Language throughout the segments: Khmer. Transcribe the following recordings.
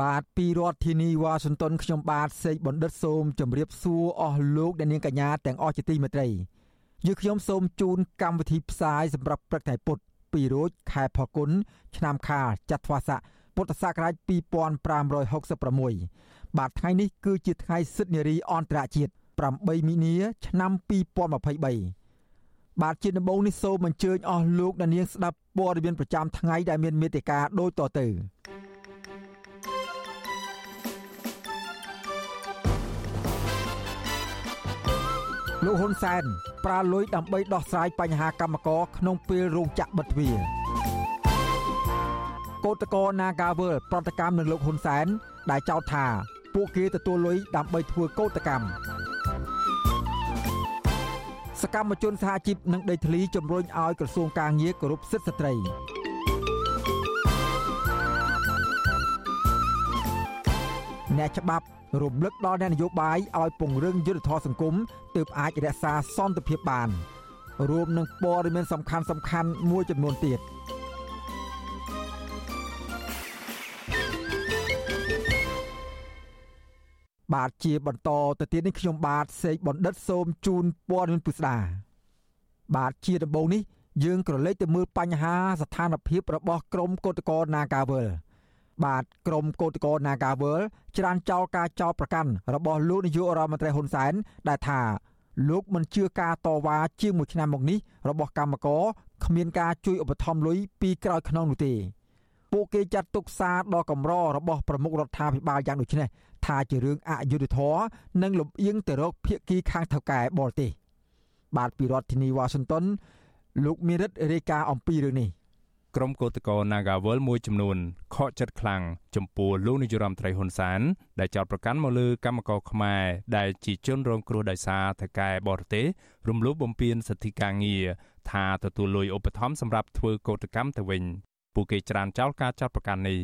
បាទពីរដ្ឋធានីវ៉ាស៊ីនតោនខ្ញុំបាទសេកបណ្ឌិតសូមជម្រាបសួរអស់លោកអ្នកនាងកញ្ញាទាំងអស់ជាទីមេត្រីយើខ្ញុំសូមជូនកម្មវិធីផ្សាយសម្រាប់ព្រឹកថ្ងៃពុធពីរោចខែផល្គុនឆ្នាំខាលចត្វាស័កពុទ្ធសករាជ2566បាទថ្ងៃនេះគឺជាថ្ងៃសិទ្ធិនារីអន្តរជាតិ8មីនា ឆ្នាំ2023បាទជាដំបូងនេះសូមអញ្ជើញអស់លោកអ្នកនាងស្ដាប់ព័ត៌មានប្រចាំថ្ងៃដែលមានមេត្តាដូចតទៅ លោកហ៊ុនសែនប្រើលុយដើម្បីដោះស្រាយបញ្ហាកម្មករក្នុងពេលរោងចក្របិទទ្វារកោតក្រ Nagawal ប្រតិកម្មនឹងលោកហ៊ុនសែនដែលចោទថាពួកគេទទួលលុយដើម្បីធ្វើកោតកម្មសកម្មជនសហជីពនិងដីធ្លីជំរុញឲ្យក្រសួងការងារគោរពសិទ្ធិស្ត្រីអ្នកច្បាប់ រំលឹកដល់អ្នកនយោបាយឲ្យពង្រឹងយុទ្ធធម៌សង្គមទើបអាចរក្សាសន្តិភាពបានរួមនឹងព័ត៌មានសំខាន់សំខាន់មួយចំនួនទៀតបាទជាបន្តទៅទៀតនេះខ្ញុំបាទសេកបណ្ឌិតសូមជូនព័ត៌មានពិស្ដាបាទជាដំបូងនេះយើងក្រឡេកទៅមើលបញ្ហាស្ថានភាពរបស់ក្រមកោតក្រ Nagawal បាទក្រមកោតក្រ Nagawal ច្រានចោលការចោលប្រកាន់របស់លោកនាយករដ្ឋមន្ត្រីហ៊ុនសែនដែលថាលោកមិនជឿការតវ៉ាជាងមួយឆ្នាំមកនេះរបស់កម្មករគ្មានការជួយឧបត្ថម្ភលុយពីក្រោយខ្នងនោះទេពួកគេចាត់ទុកសារដ៏កម្ររបស់ប្រមុខរដ្ឋាភិបាលយ៉ាងដូចនេះថាជារឿងអយុត្តិធម៌និងលំអៀងទៅរកភៀកគីខាងថៅកែបរទេសបាទពីរដ្ឋធានីវ៉ាស៊ីនតោនលោកមេរិតរាយការណ៍អំពីរឿងនេះ ក្រុមកោតក្រ Nagawal មួយចំនួនខកចិត្តខ្លាំងចំពោះលោកនាយរដ្ឋមន្ត្រីហ៊ុនសាន ដែលចោទប្រកាន់មកលើកម្មករខ្មែរដែលជាជនរងគ្រោះដោយសារថៅកែបរទេសរំលោភបំពានសិទ្ធិការងារថាទទួលលុយឧបត្ថម្ភសម្រាប់ធ្វើកោតកម្មទៅវិញពួកគេច្រានចោលការចោទប្រកាន់នេះ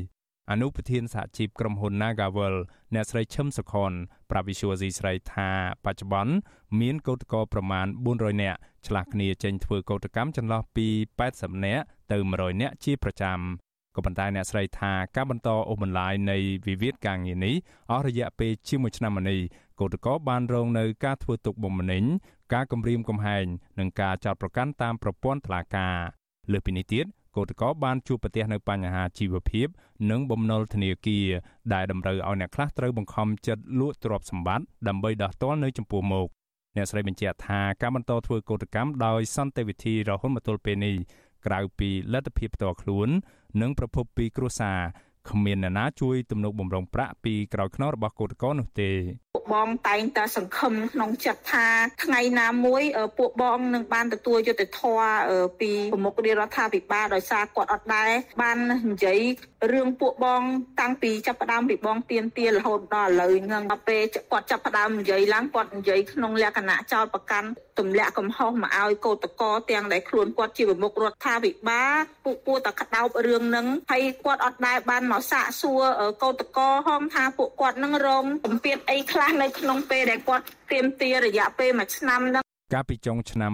អនុប្រធានសហជីពក្រុមហ៊ុន Nagawal អ្នកស្រីឈឹមសុខុនប្រាវិសុវស៊ីស្រីថាបច្ចុប្បន្នមានកោតក្រប្រមាណ400នាក់ឆ្លាស់គ្នាចេញធ្វើកោតកម្មចន្លោះពី80នាក់ទៅ100នាក់ជាប្រចាំក៏ប៉ុន្តែអ្នកស្រីថាការបន្តអូសបន្លាយនៃវិវាទការងារនេះអស់រយៈពេលជាមួយឆ្នាំមកនេះកោតក្របានរងនៅការធ្វើទុកបុកម្នេញការគំរាមកំហែងនិងការចោទប្រកាន់តាមប្រព័ន្ធតុលាការលើសពីនេះទៀត កោតក្របានជួបប្រទះនៅបញ្ហាជីវភាព និងបំណុលធនាគារដែលតម្រូវឲ្យអ្នកខ្លះត្រូវបង្ខំចិត្តលក់ទ្រព្យសម្បត្តិដើម្បីដោះទាល់នៅចំពោះមុខអ្នកស្រីបញ្ជាក់ថាការបន្តធ្វើកោតកម្មដោយសន្តិវិធីរហូតមកទល់ពេលនេះក្រៅពីលទ្ធភាពផ្ទាល់ខ្លួន និងប្រភពពីគ្រួសារ គ្មានអ្នកណាជួយទំនុកបំរុងប្រាក់ពីក្រោយខ្នងរបស់កូតកោនោះទេពួកបងតែងតែសង្ឃឹមក្នុងចិត្តថាថ្ងៃណាមួយពួកបងនឹងបានទទួលយុត្តិធម៌ពីប្រមុខរាជរដ្ឋាភិបាលដោយសារគាត់អត់ដែរបាននិយាយរឿងពួកបងតាំងពីចាប់ផ្ដើមពីបងទៀនទៀនរហូតដល់ឥឡូវហ្នឹងដល់ពេលគាត់ចាប់ផ្ដើមនិយាយឡើងគាត់និយាយក្នុងលក្ខណៈចោលប្រកាន់ ទម្លាក់កំហុសមកឲ្យកោតកោទាំងដែលខ្លួនគាត់ជាប្រមុខរដ្ឋាភិបាលពួកពួរតែក្តោបរឿងហ្នឹងហើយគាត់អត់ដែរបានមកសាកសួរកោតកោហងថាពួកគាត់នឹងរងពំពាតអីខ្លះនៅក្នុងពេលដែលគាត់ទៀមទារយៈពេល1ឆ្នាំហ្នឹងកាលពីចុងឆ្នាំ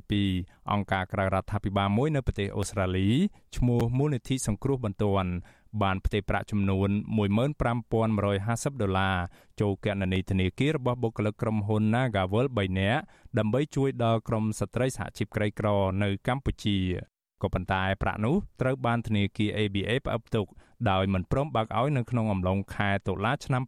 2022អង្គការក្រៅរដ្ឋាភិបាលមួយនៅប្រទេសអូស្ត្រាលីឈ្មោះមូលនិធិសង្គ្រោះបន្ទាន់បានផ្ទេរប្រាក់ចំនួន15150ដុល្លារចូលគណនីធនាគាររបស់បុគ្គលិកក្រុមហ៊ុន Nagawal 3នាក់ដើម្បីជួយដល់ក្រុមស្ត្រីសហជីពក្រីក្រនៅកម្ពុជាក៏ប៉ុន្តែប្រាក់នោះត្រូវបានធនាគារ ABA ផ្អាប់ទុកដោយមិនព្រមបើកឲ្យនៅក្នុងអំឡុងខែតុលាឆ្នាំ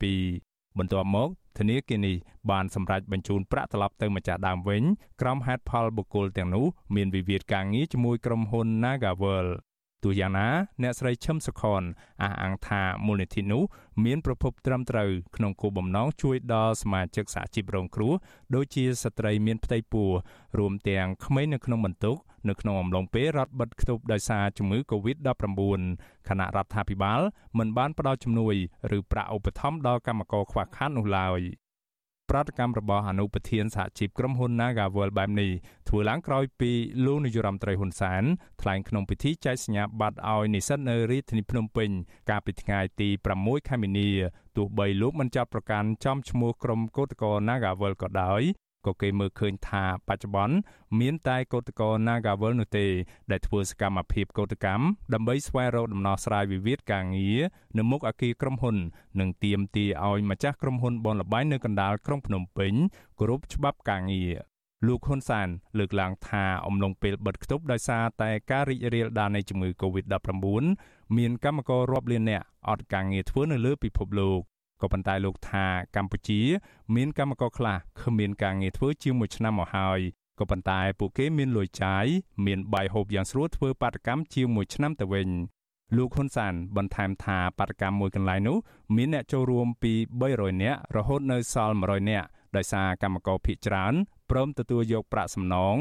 2022បន្ទាប់មកធនាគារនេះបានសម្រេចបញ្ជូនប្រាក់ត្រឡប់ទៅម្ចាស់ដើមវិញ ក្រោមហេតុផលបុគ្គលទាំងនោះមានវិវាទការងារជាមួយក្រុមហ៊ុន Nagawal ទទោះយ៉ាងណាអ្នកស្រីឈឹមសុខនអះអាងថាមូលនិធិនោះមានប្រភពត្រឹមត្រូវក្នុងគោលបំណងជួយដល់សមាជិកសហជីពរងគ្រោះដូចជាស្ត្រីមានផ្ទៃពោះរួមទាំងក្មេងនៅក្នុងបន្ទុកនៅក្នុងអំឡុងពេលរដ្ឋបិទគប់ដោយសារជំងឺ Covid-19 គណៈរដ្ឋាភិបាលមិនបានផ្ដល់ជំនួយ ឬប្រាក់ឧបត្ថម្ភដល់កម្មករខ្វះខាតនោះឡើយ ប្រតិកម្មរបស់អនុប្រធានសហជីពក្រុមហ៊ុន Nagavel បែបនេះធ្វើឡើងក្រោយពីលោកនាយរដ្ឋមន្ត្រីហ៊ុនសែនថ្លែងក្នុងពិធីចែកសញ្ញាបត្រឲ្យនិស្សិតនៅរាជធានីភ្នំពេញ កាលពីថ្ងៃទី6ខែមីនាទោះបីលោកមិនចាប់ប្រកាន់ចំឈ្មោះក្រុមកោតក្រ Nagavel ក៏ដោយ ក៏គេមើលឃើញថាបច្ចុប្បន្នមានតែកោតក្រ Nagavel នោះទេ ដែលធ្វើសកម្មភាពកោតកម្មដើម្បីស្វែងរកដំណោះស្រាយវិវាទការងារនៅមុខអគារក្រុមហ៊ុន និងទាមទារឲ្យម្ចាស់ក្រុមហ៊ុនបនលបែងនៅកណ្ដាលក្រុងភ្នំពេញគោរពច្បាប់ការងារលោកហ៊ុនសាន លើកឡើងថាអំឡុងពេលបិទគប់ដោយសារតែការរីករាលដាលនៃជំងឺ Covid-19 មានកម្មកររាប់លាននាក់អត់ការងារធ្វើនៅលើពិភពលោក ក៏ប៉ុន្តែលោកថាកម្ពុជា មានកម្មករខ្លះគ្មានការងារធ្វើជាង1ឆ្នាំមកហើយក៏ប៉ុន្តែពួកគេមានលុយចាយមានបាយហូបយ៉ាងស្រួលធ្វើបាតកម្មជាង1ឆ្នាំទៅវិញលោកហ៊ុនសានបន្ថែមថាបាតកម្មមួយកន្លែងនោះមានអ្នកចូលរួមពី300នាក់រហូតនៅសល់100នាក់ដោយសារកម្មករភៀសច្រើនព្រមទទួលយកប្រាក់សំណង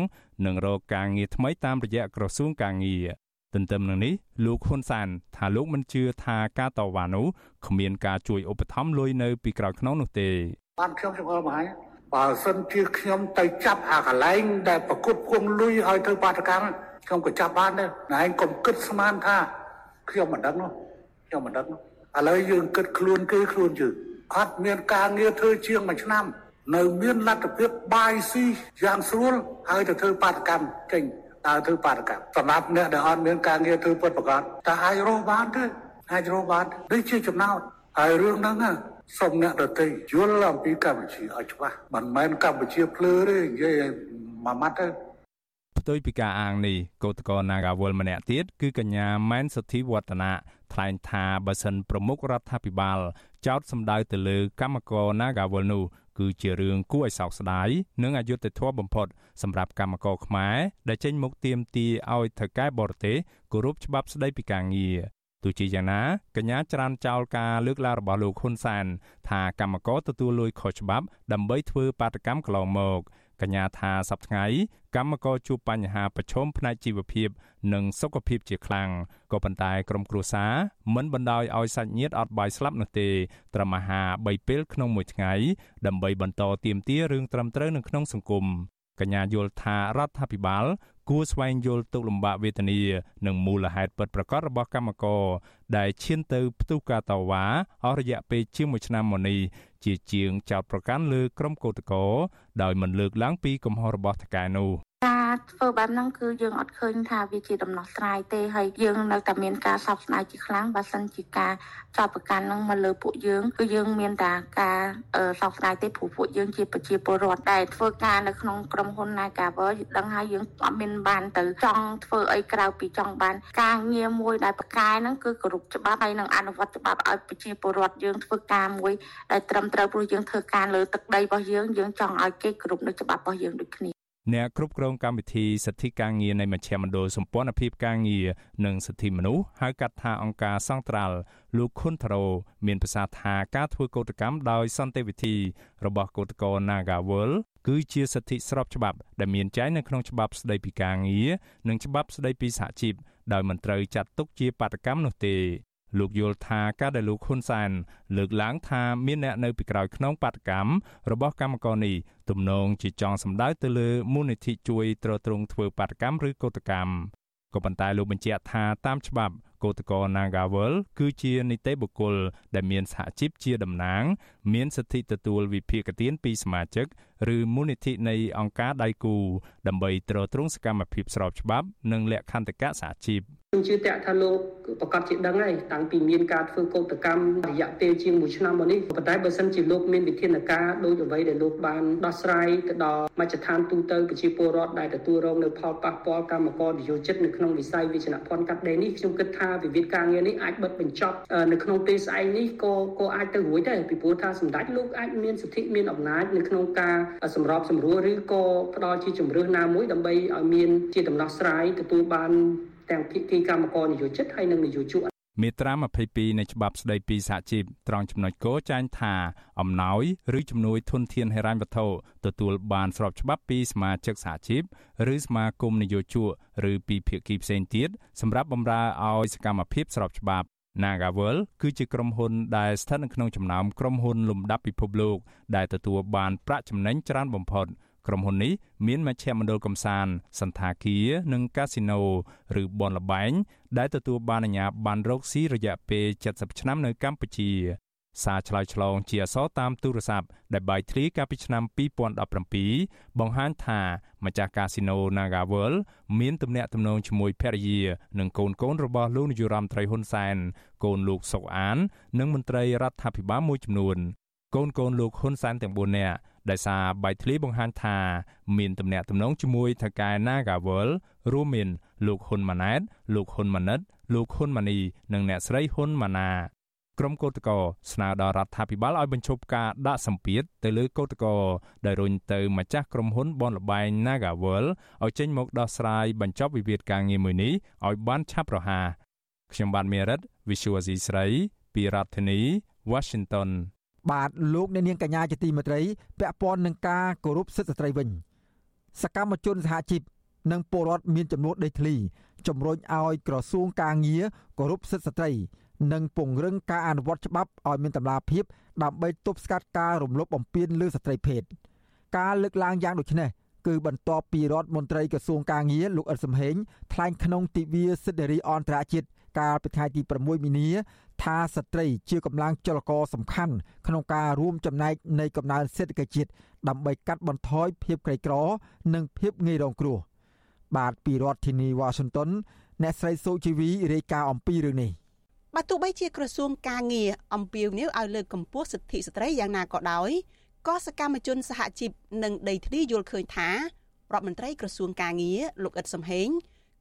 និងរកការងារថ្មីតាមរយៈក្រសួងការងារ ទន្ទឹមនឹងនេះលោកហ៊ុនសានថាលោកមិនជឿថាការតវ៉ានោះគ្មានការជួយឧបត្ថម្ភលុយនៅពីក្រោយខ្នងនោះទេបានខ្ញុំជំរឿមកហើយបើសិនជាខ្ញុំទៅចាប់អាកន្លែងដែលប្រគត់គុំលុយឲ្យធ្វើបាតកម្មខ្ញុំក៏ចាប់បានដែរណែឯងកុំគិតស្មានថាខ្ញុំមិនដឹងនោះខ្ញុំមិនដឹងឥឡូវយើងគិតខ្លួនគេខ្លួនយើងអត់មានការងារធ្វើជាងមួយឆ្នាំ នៅមានលទ្ធភាពបាយស៊ីយ៉ាងស្រួលហើយទៅធ្វើបាតកម្មចេញ តើធ្វើបាតកម្មសម្រាប់អ្នកដែលអត់មានការងារធ្វើពិតប្រាកដតើអាចរស់បានទេអាចរស់បាននេះជាចំណោទហើយរឿងហ្នឹងសូមអ្នកដទៃយល់អំពីកម្ពុជាឲ្យច្បាស់មិនមែនកម្ពុជាភ្លឺទេនិយាយមួយម៉ាត់ទៅផ្ទុយពីការអាងនេះកោតក្រ Nagawal ម្នាក់ទៀតគឺកញ្ញាម៉ែនសុធីវឌ្ឍនាថ្លែងថាបើសិនប្រមុខរដ្ឋាភិបាលចោទសម្ដៅទៅលើកម្មករ Nagawal នោះ គឺជារឿងគួរឲ្យសោកស្ដាយនិងអយុត្តិធម៌បំផុតសម្រាប់កម្មករខ្មែរដែលចេញមុខទាមទារឲ្យថៅកែបរទេសគោរពច្បាប់ស្តីពីការងារទោះជាយ៉ាងណាកញ្ញាច្រានចោលការលើកឡើងរបស់លោកហ៊ុនសានថាកម្មករទទួលលុយខុសច្បាប់ដើម្បីធ្វើបាតកម្មកន្លងមក កញ្ញាថាសប្តាហ៍កម្មករជួបបញ្ហាប្រឈមផ្នែកជីវភាព និងសុខភាពជាខ្លាំងក៏ប៉ុន្តែក្រុមគ្រួសារមិនបណ្ដោយឲ្យសាច់ញាតិអត់បាយស្លាប់នោះទេ ត្រឹមអាហារ3ពេលក្នុងមួយថ្ងៃដើម្បីបន្តទៀមទារឿងត្រឹមត្រូវនៅក្នុងសង្គមកញ្ញាយល់ថារដ្ឋាភិបាល គួរស្វែងយល់ទុកលំបាកវេទនានិងមូលហេតុពិតប្រាកដរបស់កម្មករដែលឈានទៅផ្ទុះការតវ៉ាអស់រយៈពេលជាង1ឆ្នាំមកនេះជាជាងចោតប្រកាន់លើក្រុមកោតក្រដោយមិនលើកឡើងពីកំហុសរបស់ថកែនោះ ការធ្វើបែបហ្នឹងគឺយើងអត់ឃើញថាវាជាដំណោះស្រាយទេហើយយើងនៅតែមានការសោកស្ដាយជាខ្លាំងបើសិនជាការចាប់ប្រកាន់ហ្នឹងមកលើពួកយើងគឺយើងមានតែការសោកស្ដាយទេព្រោះពួកយើងជាប្រជាពលរដ្ឋដែលធ្វើការនៅក្នុងក្រុមហ៊ុន Nagawer ដឹងហើយយើងអត់មានបានទៅចង់ធ្វើអីក្រៅពីចង់បាន ការងារមួយដែលប្រកែហ្នឹងគឺគោរពច្បាប់ហើយនឹងអនុវត្តច្បាប់ឲ្យប្រជាពលរដ្ឋយើងធ្វើការមួយដែលត្រឹមត្រូវព្រោះយើងធ្វើការលើទឹកដីរបស់យើងយើងចង់ឲ្យគេគោរពនៅច្បាប់របស់យើងដូចគ្នា អ្នកគ្រប់គ្រងកម្មវិធីសិទ្ធិការងារនៃមជ្ឈមណ្ឌលសម្ព័ន្ធភាពការងារនិងសិទ្ធិមនុស្សហៅកាត់ថាអង្គការសង្ត្រាល់លោកខុនថារ៉ូមានប្រសាសន៍ថាការធ្វើកោតកម្មដោយសន្តិវិធីរបស់កោតក្រ Nagawal គឺជាសិទ្ធិស្របច្បាប់ដែលមានចែងនៅក្នុងច្បាប់ស្តីពីការងារនិងច្បាប់ស្តីពីសហជីពដោយមិនត្រូវចាត់ទុកជាបាតកម្មនោះទេ លោកយល់ថាការដែលលោកហ៊ុនសែនលើកឡើងថាមានអ្នកនៅពីក្រោយខ្នងបាតកម្មរបស់កម្មករនេះទំនងជាចង់សម្ដៅទៅលើមូលនិធិជួយទ្រទ្រង់ធ្វើបាតកម្មឬកោតកម្មក៏ប៉ុន្តែលោកបញ្ជាក់ថាតាមច្បាប់កោតក្រ Nagawal គឺជានីតិបុគ្គលដែលមានសហជីពជាតំណាង មានសិទ្ធិទទួលវិភាគទានពីសមាជិកឬមូលនិធិនៃអង្គការដៃគូដើម្បីទ្រទ្រង់សកម្មភាពស្របច្បាប់ និងលក្ខន្តិកៈសហជីព ខ្ញុំជឿតាក់ថាលោកប្រកាសជាដឹងហើយតាំងពីមានការធ្វើកោតកម្មរយៈពេលជាង1ឆ្នាំមកនេះប៉ុន្តែបើសិនជាលោកមានវិធានការដូចអ្វីដែលលោកបានដោះស្រាយទៅដល់មជ្ឈដ្ឋានទូទៅប្រជាពលរដ្ឋដែលទទួលរងនៅផលប៉ះពាល់កម្មករនិយោជិតនៅក្នុងវិស័យវិជ្ជាភ័ណ្ឌកាត់ដេរនេះខ្ញុំគិតថាវិវាទការងារនេះអាចបិទបញ្ចប់នៅក្នុងពេលស្អែកនេះក៏ក៏អាចទៅរួចដែរពីព្រោះថាសម្ដេចលោកអាចមានសិទ្ធិមានអំណាចនៅក្នុងការសម្របសម្រួលឬក៏ផ្ដល់ជាជំរឿនណាមួយដើម្បីឲ្យមានជាដំណោះស្រាយទទួលបាន ទាំងភាគីកម្មករនយោជិតហើយនិងនយោជកមេត្រា22នៃច្បាប់ស្តីពីសហជីពត្រង់ចំណុចគោចែងថាអំណោយឬជំនួយធនធានហិរញ្ញវត្ថុទទួលបានស្របច្បាប់ពីសមាជិកសហជីពឬសមាគមនយោជកឬពីភាគីផ្សេងទៀតសម្រាប់បម្រើឲ្យសកម្មភាពស្របច្បាប់ Nagavel គឺជាក្រុមហ៊ុនដែលស្ថិតនៅក្នុងចំណោមក្រុមហ៊ុនលំដាប់ពិភពលោកដែលទទួលបានប្រាក់ចំណេញច្រើនបំផុត ក្រុមហ៊ុននេះមានមជ្ឈមណ្ឌលកំសាន្តសន្តាគារនិងកាស៊ីណូឬបនលបែងដែលទទួលបានអាជ្ញាប័ណ្ណរកស៊ីរយៈពេល70ឆ្នាំនៅកម្ពុជាសារឆ្លើយឆ្លងជាអសរតាមទូរស័ព្ទដែលបាយធ្លីកាលពីឆ្នាំ2017បង្ហាញថាម្ចាស់កាស៊ីណូ Naga World មានទំនាក់ទំនងជាមួយភរិយានិងកូនកូនរបស់លោកនាយរដ្ឋមន្ត្រីហ៊ុនសែន កូនលោកសុកអាន និងមន្ត្រីរដ្ឋាភិបាលមួយចំនួនកូនកូនលោកហ៊ុនសែនទាំង4នាក់ ដែលសារបាយធ្លីបង្ហាញថាមានទំនាក់ទំនងជាមួយថៅកែ Nagawal រួមមានលោកហ៊ុនម៉ាណែតលោកហ៊ុនម៉ាណិតលោកហ៊ុនម៉ាណីនិងអ្នកស្រីហ៊ុនម៉ាណាក្រុមកោតក្រស្នើដល់រដ្ឋាភិបាលឲ្យបញ្ឈប់ការដាក់សម្ពាធទៅលើកោតក្រដែលរុញទៅម្ចាស់ក្រុមហ៊ុនបនលបែង Nagawal ឲ្យចេញមកដោះស្រាយបញ្ចប់វិវាទការងារមួយនេះឲ្យបានឆាប់រហ័សខ្ញុំបាទមេរិត Visual Asia ស្រីពីរដ្ឋធានី Washington បាទលោកអ្នកនាងកញ្ញាជាទីមេត្រីពាក់ព័ន្ធនឹងការគោរពសិទ្ធិស្ត្រីវិញសកម្មជនសហជីពនិងពលរដ្ឋមានចំនួនដេកធ្លីជំរុញឲ្យក្រសួងការងារគោរពសិទ្ធិស្ត្រី និងពង្រឹងការអនុវត្តច្បាប់ឲ្យមានតម្លាភាពដើម្បីទប់ស្កាត់ការរំលោភបំពានលើស្ត្រីភេទការលើកឡើងយ៉ាងដូចនេះគឺបន្ទាប់ពីរដ្ឋមន្ត្រីក្រសួងការងារលោកអ៊ិតសំហេងថ្លែងក្នុងទិវាសិទ្ធិនារីអន្តរជាតិកាលពីថ្ងៃទី6មីនា ថាស្ត្រីជាកម្លាំងចលករសំខាន់ក្នុងការរួមចំណែកនៃកំណើនសេដ្ឋកិច្ចជាតិដើម្បីកាត់បន្ថយភាពក្រីក្រ និងភាពងាយរងគ្រោះបាទពីរដ្ឋធានីវ៉ាស៊ីនតោនអ្នកស្រីសូជីវីរាយការណ៍អំពីរឿងនេះបើទោះបីជាក្រសួងការងារអំពាវនាវឲ្យលើកកម្ពស់សិទ្ធិស្ត្រីយ៉ាងណាក៏ដោយក៏សកម្មជនសហជីពនិងដីធ្លីយល់ឃើញថារដ្ឋមន្ត្រីក្រសួងការងារលោកអ៊ិតសំហេង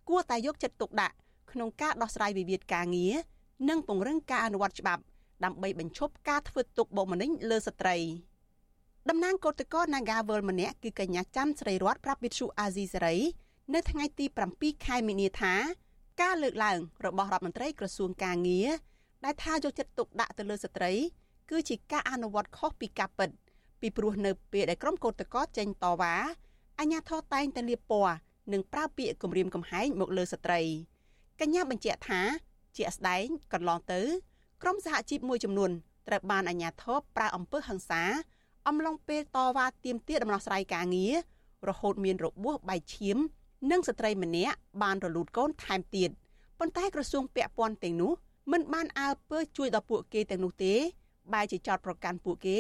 គួរតែយកចិត្តទុកដាក់ក្នុងការដោះស្រាយវិវាទការងារ និងពង្រឹងការអនុវត្តច្បាប់ដើម្បីបញ្ឈប់ការធ្វើទុកបុកម្នេញលើស្ត្រីតំណាងគឧតកោ Nagawal ម្នាក់គឺកញ្ញាច័ន្ទស្រីរតប្រាប់វិទ្យុអាស៊ីសេរីនៅថ្ងៃទី7ខែមីនាថាការលើកឡើងរបស់រដ្ឋមន្ត្រីក្រសួងការងារដែលថាយកចិត្តទុកដាក់ទៅលើស្ត្រី គឺជាការអនុវត្តខុសពីការពិត ពីព្រោះនៅពេលដែលក្រុមកោតក្រចេញតវ៉ាអាញាធរតែងតែលៀបពណ៌និងប្រើពាក្យគំរាមកំហែងមកលើស្ត្រីកញ្ញាបញ្ជាក់ថា ជាក់ស្ដែងកន្លងទៅក្រុមសហជីពមួយចំនួនត្រូវបានអាជ្ញាធរប្រើអំពើហិង្សាអំឡុងពេលតវ៉ាទាមទារដំណោះស្រាយការងាររហូតមានរបួសបែកឈាម និងស្ត្រីម្នាក់បានរលូតកូនថែមទៀតប៉ុន្តែក្រសួងពាក់ព័ន្ធទាំងនោះមិនបានអើពើជួយដល់ពួកគេទាំងនោះទេបែរជាចោទប្រកាន់ពួកគេ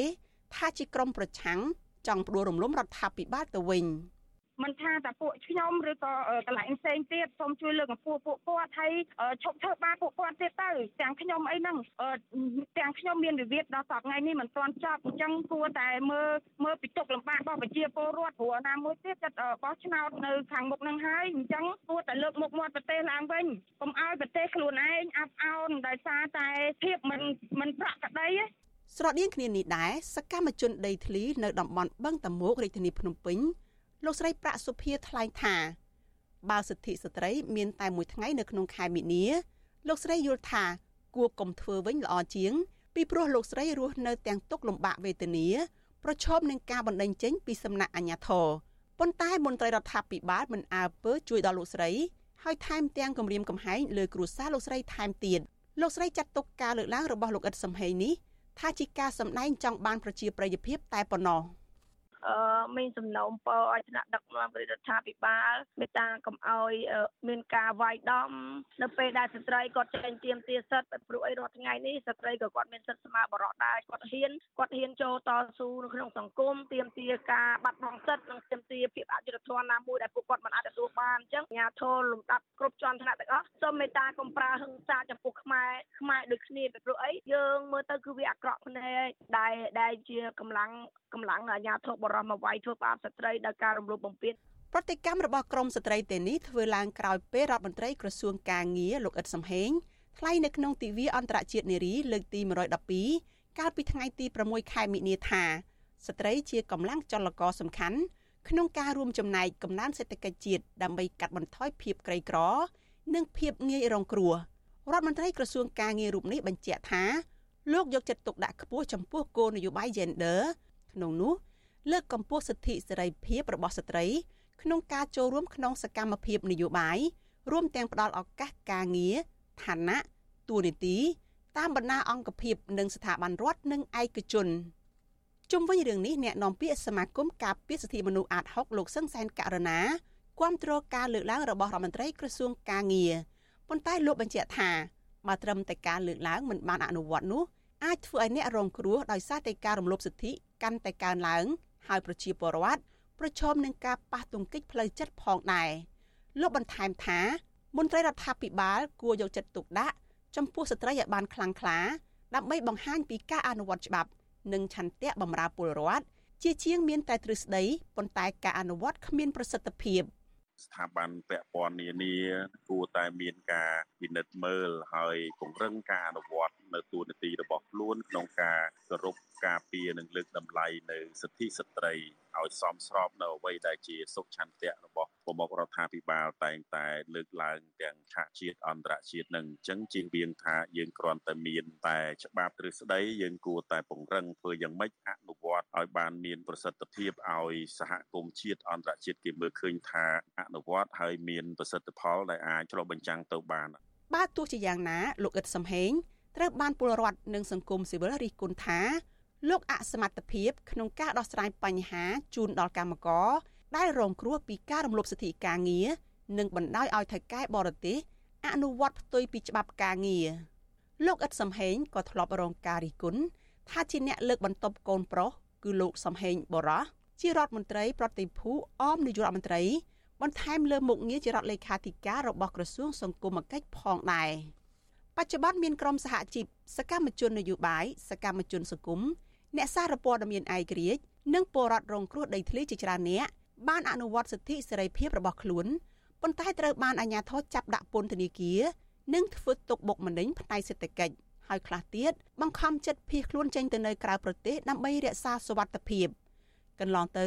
ថាជាក្រុមប្រឆាំងចង់ផ្ដួលរំលំរដ្ឋាភិបាលទៅវិញ។ មិនថាតែពួកខ្ញុំឬក៏កន្លែងផ្សេងទៀតសូមជួយលើកកម្ពស់ពួកគាត់ហើយឈប់ធ្វើបាបពួកគាត់ទៀតទៅទាំងខ្ញុំអីហ្នឹងទាំងខ្ញុំមានវិវាទដល់សប្តាហ៍ថ្ងៃនេះមិនទាន់ចប់អញ្ចឹងគួរតែមើលមើលពីទុកលំបាករបស់ប្រជាពលរដ្ឋព្រោះណាមួយទៀតចិត្តបោះឆ្នោតនៅខាងមុខហ្នឹងហើយអញ្ចឹងគួរតែលើកមុខមាត់ប្រទេសឡើងវិញកុំឲ្យប្រទេសខ្លួនឯងអាប់អោនដោយសារតែភាពមិនមិនប្រក្រតីស្រដៀងគ្នានេះដែរសកម្មជនដីធ្លីនៅតំបន់បឹងតមោករាជធានីភ្នំពេញ លោកស្រីប្រាក់សុភាថ្លែងថាបើសិទ្ធិស្ត្រីមានតែមួយថ្ងៃនៅក្នុងខែមិនិនាលោកស្រីយល់ថាគួរកុំធ្វើវិញល្អជាង ពីព្រោះលោកស្រីរស់នៅទាំងទុកលំបាកវេទនាប្រឈមនឹងការបណ្តេញចេញពីសំណាក់អាជ្ញាធរប៉ុន្តែមន្ត្រីរដ្ឋាភិបាលមិនអើពើជួយដល់លោកស្រីហើយថែមទាំងគម្រាមកំហែងលើគ្រួសារលោកស្រីថែមទៀតលោកស្រីចាត់ទុកការលើកឡើងរបស់លោកអ៊ិតសំហេងនេះថាជាការសម្ដែងចង់បានប្រជាប្រិយភាពតែប៉ុណ្ណោះ។ មានសំណូមពរឲ្យថ្នាក់ដឹកនាំរដ្ឋាភិបាលមេត្តាកុំឲ្យមានការវាយដំនៅពេលដែលស្ត្រីគាត់ចេញទៀមទាសិទ្ធិព្រោះអីរាល់ថ្ងៃនេះស្ត្រីក៏គាត់មានសិទ្ធិស្មើបរិបទដែរគាត់ហ៊ានគាត់ហ៊ានចូលតស៊ូនៅក្នុងសង្គមទៀមទាការបាត់បង់សិទ្ធិនិងទៀមទាភាពអយុត្តិធម៌ណាមួយដែលពួកគាត់មិនអាចទទួលបានអញ្ចឹងអាញាធរលំដាប់គ្រប់ជាន់ថ្នាក់ទាំងអស់សូមមេត្តាកុំប្រើហិង្សាចំពោះខ្មែរខ្មែរដូចគ្នាពីព្រោះអីយើងមើលទៅគឺវាអាក្រក់ភ្នែកដែលដែលជាកម្លាំងកម្លាំងអាញាធរបរោះមកវាយធ្វើបាបស្ត្រីដោយការរំលោភបំពានប្រតិកម្មរបស់ក្រមស្ត្រីទេនេះធ្វើឡើងក្រោយពេលរដ្ឋមន្ត្រីក្រសួងការងារលោកអ៊ិតសំហេងថ្លែងនៅក្នុងទិវាអន្តរជាតិនារីលើកទី112កាលពីថ្ងៃទី6ខែមិនិនាថាស្ត្រីជាកម្លាំងចលករសំខាន់ក្នុងការរួមចំណែកកំណើនសេដ្ឋកិច្ចជាតិដើម្បីកាត់បន្ថយភាពក្រីក្រ និងភាពងាយរងគ្រោះរដ្ឋមន្ត្រីក្រសួងការងាររូបនេះបញ្ជាក់ថាលោកយកចិត្តទុកដាក់ខ្ពស់ចំពោះគោលនយោបាយ gender ក្នុងនោះ លើកកម្ពស់សិទ្ធិសេរីភាពរបស់ស្ត្រីក្នុងការចូលរួមក្នុងសកម្មភាពនយោបាយរួមទាំងផ្ដល់ឱកាសការងារឋានៈទួលនីតិតាមបណ្ដាអង្គភាពនិងស្ថាប័នរដ្ឋនិងឯកជនជុំវិញរឿងនេះអ្នកនាំពាក្យសមាគមការពារសិទ្ធិមនុស្សអាត6លោកសឹងសែនករណាគាំទ្រការលើកឡើងរបស់រដ្ឋមន្ត្រីក្រសួងការងារប៉ុន្តែលោកបញ្ជាក់ថាបើត្រឹមតែការលើកឡើងមិនបានអនុវត្តនោះអាចធ្វើឲ្យអ្នករងគ្រោះដោយសារតែការរំលោភសិទ្ធិកាន់តែកើនឡើង ហើយប្រជាពលរដ្ឋប្រឈមនឹងការប៉ះទង្គិចផ្លូវចិត្តផងដែរលោកបន្ថែមថាមន្ត្រីរដ្ឋាភិបាលគួរយកចិត្តទុកដាក់ចំពោះស្ត្រីឲ្យបានខ្លាំងក្លាដើម្បីបង្ហាញពីការអនុវត្តច្បាប់ និងឆន្ទៈបម្រើពលរដ្ឋជាជាងមានតែទ្រឹស្ដីប៉ុន្តែការអនុវត្តគ្មានប្រសិទ្ធភាព។ស្ថាប័នពាក់ព័ន្ធនានាគួរតែមានការពិនិត្យមើលហើយពង្រឹងការអនុវត្ត នៅទូនាទីរបស់ខ្លួនក្នុងការគោរពការពារនិងលើកតម្លៃនៅសិទ្ធិស្ត្រីឲ្យសមស្របនៅអ្វីដែលជាសុខឆន្ទៈរបស់ប្រមុខរដ្ឋាភិបាលតែងតែលើកឡើងទាំងឆាកជាតិអន្តរជាតិនឹងអញ្ចឹងជាងវៀងថាយើងគ្រាន់តែមានតែច្បាប់ទ្រឹស្ដីយើងគួរតែពង្រឹងធ្វើយ៉ាងម៉េចអនុវត្តឲ្យបានមានប្រសិទ្ធភាពឲ្យសហគមន៍ជាតិអន្តរជាតិគេមើលឃើញថាអនុវត្តហើយមានប្រសិទ្ធផលដែលអាចឆ្លុះបញ្ចាំងទៅបានបាទទោះជាយ៉ាងណាលោកអ៊ិតសំហេង ត្រូវបានពលរដ្ឋនិងសង្គមស៊ីវិលរិះគន់ថាលោកអសមត្ថភាពក្នុងការដោះស្រាយបញ្ហាជូនដល់កម្មករដែលរងគ្រោះពីការរំលោភសិទ្ធិការងារនិងបណ្ដោយឲ្យថៃកែបរទេសអនុវត្តផ្ទុយពីច្បាប់ការងារលោកអ៊ិតសំហេងក៏ធ្លាប់រងការរិះគន់ថាជាអ្នកលើកបន្ទប់កូនប្រុសគឺលោកសំហេងបរោះជារដ្ឋមន្ត្រីប្រតិភូអមនាយករដ្ឋមន្ត្រីបន្ថែមលើមុខងារជារដ្ឋលេខាធិការរបស់ក្រសួងសង្គមគិច្ចផងដែរ បច្ចុប្បន្នមានក្រុមសហជីពសកម្មជននយោបាយសកម្មជនសង្គមអ្នកសារព័ត៌មានឯករាជ្យនិងពលរដ្ឋរងគ្រោះដីធ្លីជាច្រើនអ្នកបានអនុវត្តសិទ្ធិសេរីភាពរបស់ខ្លួនប៉ុន្តែត្រូវបានអាជ្ញាធរចាប់ដាក់ពន្ធនាគារនិងធ្វើទុកបុកម្នេញផ្នែកសេដ្ឋកិច្ចហើយខ្លះទៀតបង្ខំចិត្តភៀសខ្លួនចេញទៅនៅក្រៅប្រទេសដើម្បីរក្សាសុវត្ថិភាពកន្លងទៅ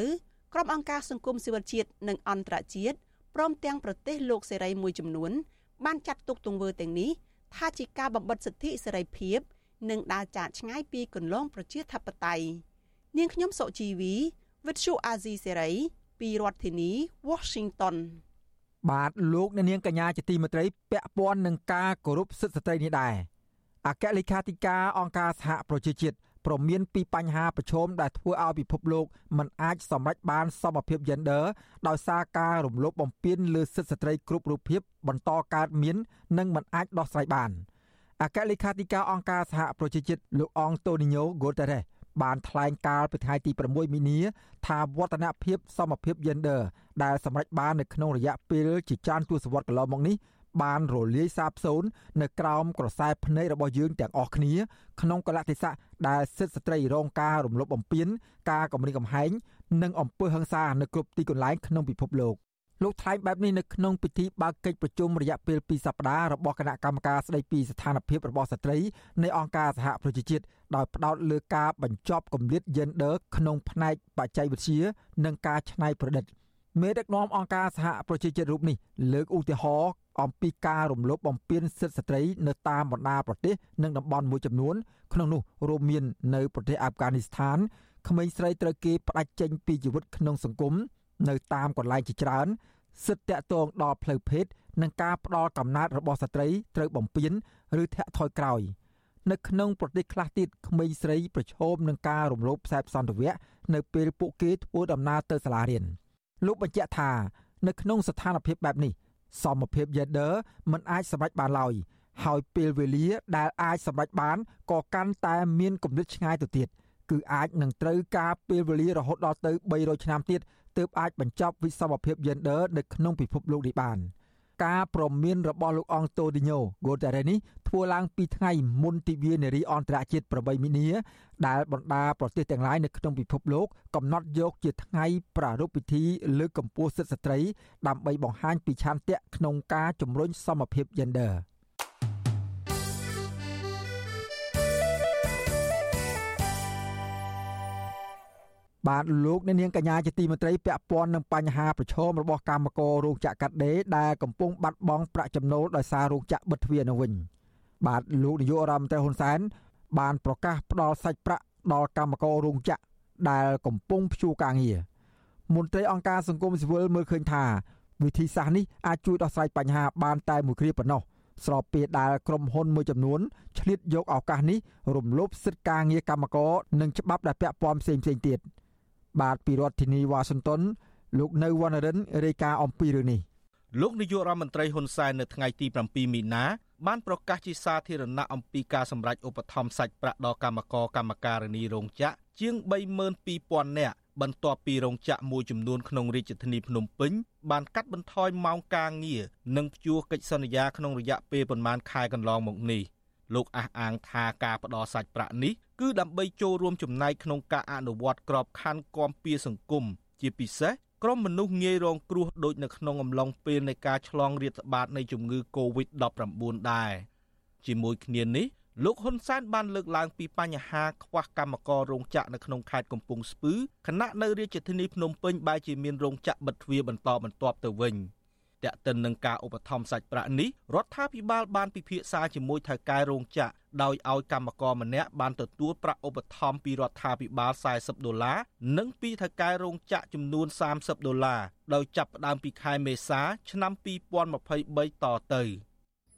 ក្រុមអង្គការសង្គមស៊ីវិលជាតិនិងអន្តរជាតិព្រមទាំងប្រទេសលោកសេរីមួយចំនួនបានចាត់ទុកទង្វើទាំងនេះ ថាជាការបំបិទសិទ្ធិសេរីភាព និងដើរចាកឆ្ងាយពីគន្លងប្រជាធិបតេយ្យនាងខ្ញុំសុជីវីវិទ្យុអាស៊ីសេរីពីរដ្ឋធានី Washington បាទលោកអ្នកនាងកញ្ញាជាទីមេត្រីពាក់ព័ន្ធនឹងការគោរពសិទ្ធិស្ត្រីនេះដែរអគ្គលេខាធិការអង្គការសហប្រជាជាតិព្រមានពីបញ្ហាប្រឈមដែលធ្វើឲ្យពិភពលោកមិនអាចសម្រេចបានសមភាព gender ដោយសារការរំលោភបំពានលើសិទ្ធិស្ត្រីគ្រប់រូបភាពបន្តកើតមាន និងមិនអាចដោះស្រាយបានអគ្គលេខាធិការអង្គការសហប្រជាជាតិលោកអងតូនីញ៉ូហ្គូតេរ៉េសបានថ្លែងការណ៍ពីថ្ងៃទី6មីនា ថាវឌ្ឍនភាពសមភាព gender ដែលសម្រេចបាននៅក្នុងរយៈពេលជាច្រើនទសវត្សរ៍កន្លងមកនេះ បានរលាយសាបសូន្យនៅក្រោមក្រសែភ្នែករបស់យើងទាំងអស់គ្នាក្នុងកលៈទេសៈដែលសិទ្ធិស្ត្រីរងការរំលោភបំពានការគំរាមកំហែងនិងអំពើហិង្សានៅគ្រប់ទីកន្លែងក្នុងពិភពលោកលោកថ្លែងបែបនេះនៅក្នុងពិធីបើកកិច្ចប្រជុំរយៈពេល2សប្តាហ៍របស់គណៈកម្មការស្តីពីស្ថានភាពរបស់ស្ត្រីនៃអង្គការសហប្រជាជាតិដោយផ្ដោតលើការបញ្ចប់គម្លាត gender ក្នុងផ្នែកបច្ចេកវិទ្យានិងការច្នៃប្រឌិតមេដឹកនាំអង្គការសហប្រជាជាតិរូបនេះលើកឧទាហរណ៍ អំពីការរំលោភបំពានសិទ្ធិស្ត្រីនៅតាមបណ្ដាប្រទេសនិងតំបន់មួយចំនួនក្នុងនោះរួមមាននៅប្រទេសអាហ្វហ្គានីស្ថានក្មេងស្រីត្រូវគេផ្ដាច់ចេញពីជីវិតក្នុងសង្គមនៅតាមកន្លែងជាច្រើន សិទ្ធិតាក់ទងដល់ផ្លូវភេទនិងការផ្ដាល់កំណើតរបស់ស្ត្រីត្រូវបំពេញឬធាក់ថយក្រោយនៅក្នុងប្រទេសខ្លះទៀតក្មេងស្រីប្រឈមនឹងការរំលោភខ្សែសន្តិវៈនៅពេលពួកគេធ្វើដំណើរទៅសាលារៀនលោកបញ្ជាក់ថានៅក្នុងស្ថានភាពបែបនេះ សមភាព gender មិនអាចសម្រេចបានឡើយហើយពេលវេលាដែលអាចសម្រេចបានក៏កាន់តែមានគម្រិតឆ្ងាយទៅទៀតគឺអាចនឹងត្រូវការពេលវេលារហូតដល់ទៅ300ឆ្នាំទៀតទើបអាចបញ្ចប់វិសមភាព gender នៅក្នុងពិភពលោកនេះបាន ការប្រមានរបស់លោកអង្គតូឌីញ៉ូហ្គូតេរ៉េនេះធ្វើឡើងពីថ្ងៃមុនទិវានារីអន្តរជាតិ8មីនាដែលបណ្ដាប្រទេសទាំងឡាយនៅក្នុងពិភពលោកកំណត់យកជាថ្ងៃប្រារព្ធពិធីលើកកម្ពស់សិទ្ធិស្ត្រី ដើម្បីបង្ហាញពីឆន្ទៈក្នុងការជំរុញសមភាព gender បបាទលោកអ្នកនាងកញ្ញាជាទីមេត្រីពាក់ព័ន្ធនឹងបញ្ហាប្រឈមរបស់កម្មកររោងចក្រកាត់ដេរដែលកំពុងបាត់បង់ប្រាក់ចំណូលដោយសាររោងចក្របិទទ្វារនៅវិញបាទលោកនាយករដ្ឋមន្ត្រីហ៊ុនសែនបានប្រកាសផ្ដល់សាច់ប្រាក់ដល់កម្មកររោងចក្រដែលកំពុងព្យួរការងារមន្ត្រីអង្គការសង្គមស៊ីវិលមើលឃើញថា វិធីសាស្ត្រនេះអាចជួយដោះស្រាយបញ្ហាបានតែមួយគ្រាប៉ុណ្ណោះស្របពេលដែលក្រុមហ៊ុនមួយចំនួនឆ្លៀតយកឱកាសនេះរំលោភសិទ្ធិការងារកម្មករនិងច្បាប់ដែលពាក់ព័ន្ធផ្សេងៗទៀត បាទពីរដ្ឋធានីវ៉ាស៊ីនតោនលោកនៅវណ្ណរិនរាយការណ៍អំពីរឿងនេះលោកនាយករដ្ឋមន្ត្រីហ៊ុនសែននៅថ្ងៃទី7មីនាបានប្រកាសជាសាធារណៈអំពីការសម្រេចឧបត្ថម្ភសាច់ប្រាក់ដល់កម្មករកម្មការិនីរោងចក្រជាង32000នាក់បន្ទាប់ពីរោងចក្រមួយចំនួនក្នុងរាជធានីភ្នំពេញបានកាត់បន្ថយម៉ោងការងារនិងព្យួរកិច្ចសន្យាក្នុងរយៈពេលប្រមាណខែកន្លងមកនេះលោកអះអាងថាការផ្ដល់សាច់ប្រាក់នេះ គឺដើម្បីចូលរួមចំណែកក្នុងការអនុវត្តក្របខ័ណ្ឌគាំពៀសង្គមជាពិសេសក្រុមមនុស្សងាយរងគ្រោះដូចនៅក្នុងអំឡុងពេលនៃការឆ្លងរាតត្បាតនៃជំងឺ Covid-19 ដែរជាមួយគ្នានេះលោកហ៊ុនសែនបានលើកឡើងពីបញ្ហាខ្វះកម្មកររោងចក្រនៅក្នុងខេត្តកំពង់ស្ពឺខណៈនៅរាជធានីភ្នំពេញបែរជាមានរោងចក្របិទទ្វារបន្តបន្ទាប់ទៅវិញ តែកតិននឹងការឧបត្ថម្ភសាច់ប្រាក់នេះរដ្ឋាភិបាលបានពិភាក្សាជាមួយថៅកែរោងចក្រដោយឲ្យកម្មករម្នាក់បានទទួលប្រាក់ឧបត្ថម្ភពីរដ្ឋាភិបាល40ដុល្លារនិងពីថៅកែរោងចក្រចំនួន30ដុល្លារដោយចាប់ផ្ដើមពីខែមេសា ឆ្នាំ2023តទៅ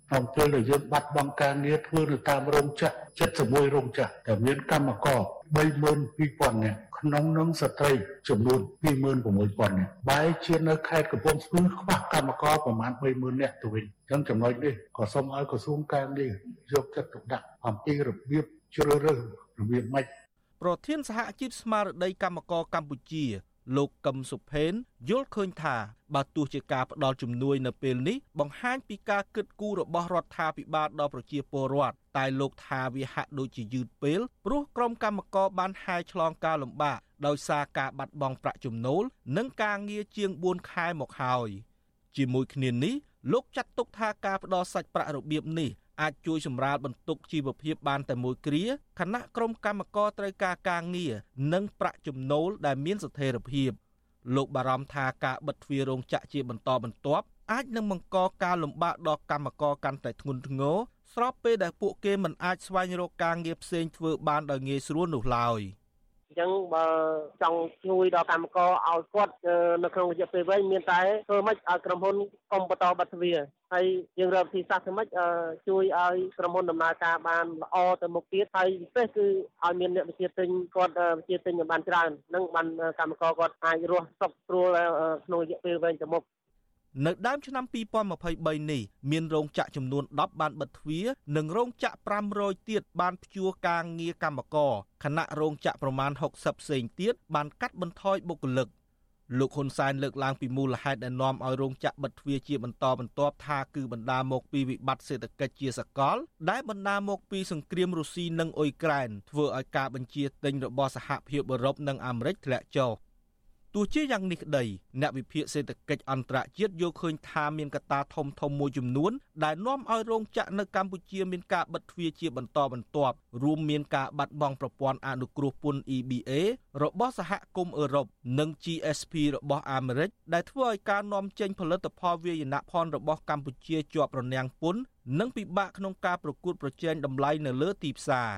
ក្នុងពេលដែលយើងបាត់បង់ការងារធ្វើនៅតាមរោងចក្រ71រោងចក្រតែមានកម្មករ32000នាក់ក្នុងនោះស្ត្រីចំនួន26000នាក់បែរជានៅខេត្តកំពង់ស្ពឺខ្វះកម្មករប្រមាណ30000នាក់ទៅវិញអញ្ចឹងចំណុចនេះក៏សូមឲ្យក្រសួងការងារយកចិត្តទុកដាក់អំពីរបៀបជ្រើសរើសរបៀបម៉េចប្រធានសហជីពស្មារតីកម្មករកម្ពុជា លោកកឹមសុផេនយល់ឃើញថាបើទោះជាការផ្ដល់ជំនួយនៅពេលនេះបង្ហាញពីការគិតគូររបស់រដ្ឋាភិបាលដល់ប្រជាពលរដ្ឋតែលោកថាវាហាក់ដូចជាយឺតពេលព្រោះក្រុមកម្មករបានហែឆ្លងការលំបាកដោយសារការបាត់បង់ប្រាក់ចំណូល និងការងារជាង4ខែមកហើយជាមួយគ្នានេះលោកចាត់ទុកថាការផ្ដល់សាច់ប្រាក់របៀបនេះ អាចជួយសម្រាលបន្ទុកជីវភាពបានតែមួយគ្រាខណៈក្រុមកម្មករត្រូវការការងារនិងប្រាក់ចំណូលដែលមានស្ថិរភាពលោកបារម្ភថាការបិទទ្វាររោងចក្រជាបន្តបន្ទាប់អាចនឹងបង្កការលំបាកដល់កម្មករកាន់តែធ្ងន់ធ្ងរស្របពេលដែលពួកគេមិនអាចស្វែងរកការងារផ្សេងធ្វើបានដោយងាយស្រួលនោះឡើយ។អញ្ចឹងបើចង់ជួយដល់កម្មករឲ្យគាត់នៅក្នុងរយៈពេលវែងមានតែធ្វើម៉េចឲ្យក្រុមហ៊ុនកុំបន្តបិទទ្វារហើយយើងរកវិធីសាស្ត្រធ្វើម៉េចជួយឲ្យក្រុមហ៊ុនដំណើរការបានល្អទៅមុខទៀតហើយពិសេសគឺឲ្យមានអ្នកវិជាទិញគាត់វិជាទិញបានច្រើននឹងបានកម្មករគាត់អាចរស់សុខស្រួលក្នុងរយៈពេលវែងទៅមុខ នៅដើមឆ្នាំ2023នេះមានរោងចក្រចំនួន10បានបិទទ្វារនិងរោងចក្រ500ទៀតបានព្យួរការងារកម្មករខណៈរោងចក្រប្រមាណ60ផ្សេងទៀតបានកាត់បន្ថយបុគ្គលិកលោកហ៊ុនសែនលើកឡើងពីមូលហេតុដែលនាំឲ្យរោងចក្របិទទ្វារជាបន្តបន្ទាប់ថាគឺបណ្ដាលមកពីវិបត្តិសេដ្ឋកិច្ចជាសកល ដែលបណ្ដាលមកពីសង្គ្រាមរុស្ស៊ីនិងអ៊ុយក្រែនធ្វើឲ្យការបញ្ជាទិញរបស់សហភាពអឺរ៉ុបនិងអាមេរិកធ្លាក់ចុះ ទោះជាយ៉ាងនេះក្តីអ្នកវិភាគសេដ្ឋកិច្ចអន្តរជាតិយល់ឃើញថាមានកត្តាធំធំមួយចំនួនដែលនាំឲ្យរោងចក្រនៅកម្ពុជាមានការបិទទ្វារជាបន្តបន្ទាប់រួមមានការបាត់បង់ប្រព័ន្ធអនុគ្រោះពន្ធ EBA របស់សហគមន៍អឺរ៉ុបនិង GSP របស់អាមេរិកដែលធ្វើឲ្យការនាំចេញផលិតផលវាយនភ័ណ្ឌរបស់កម្ពុជាជាប់រនាំងពន្ធនិងពិបាកក្នុងការប្រកួតប្រជែងតម្លៃនៅលើទីផ្សារ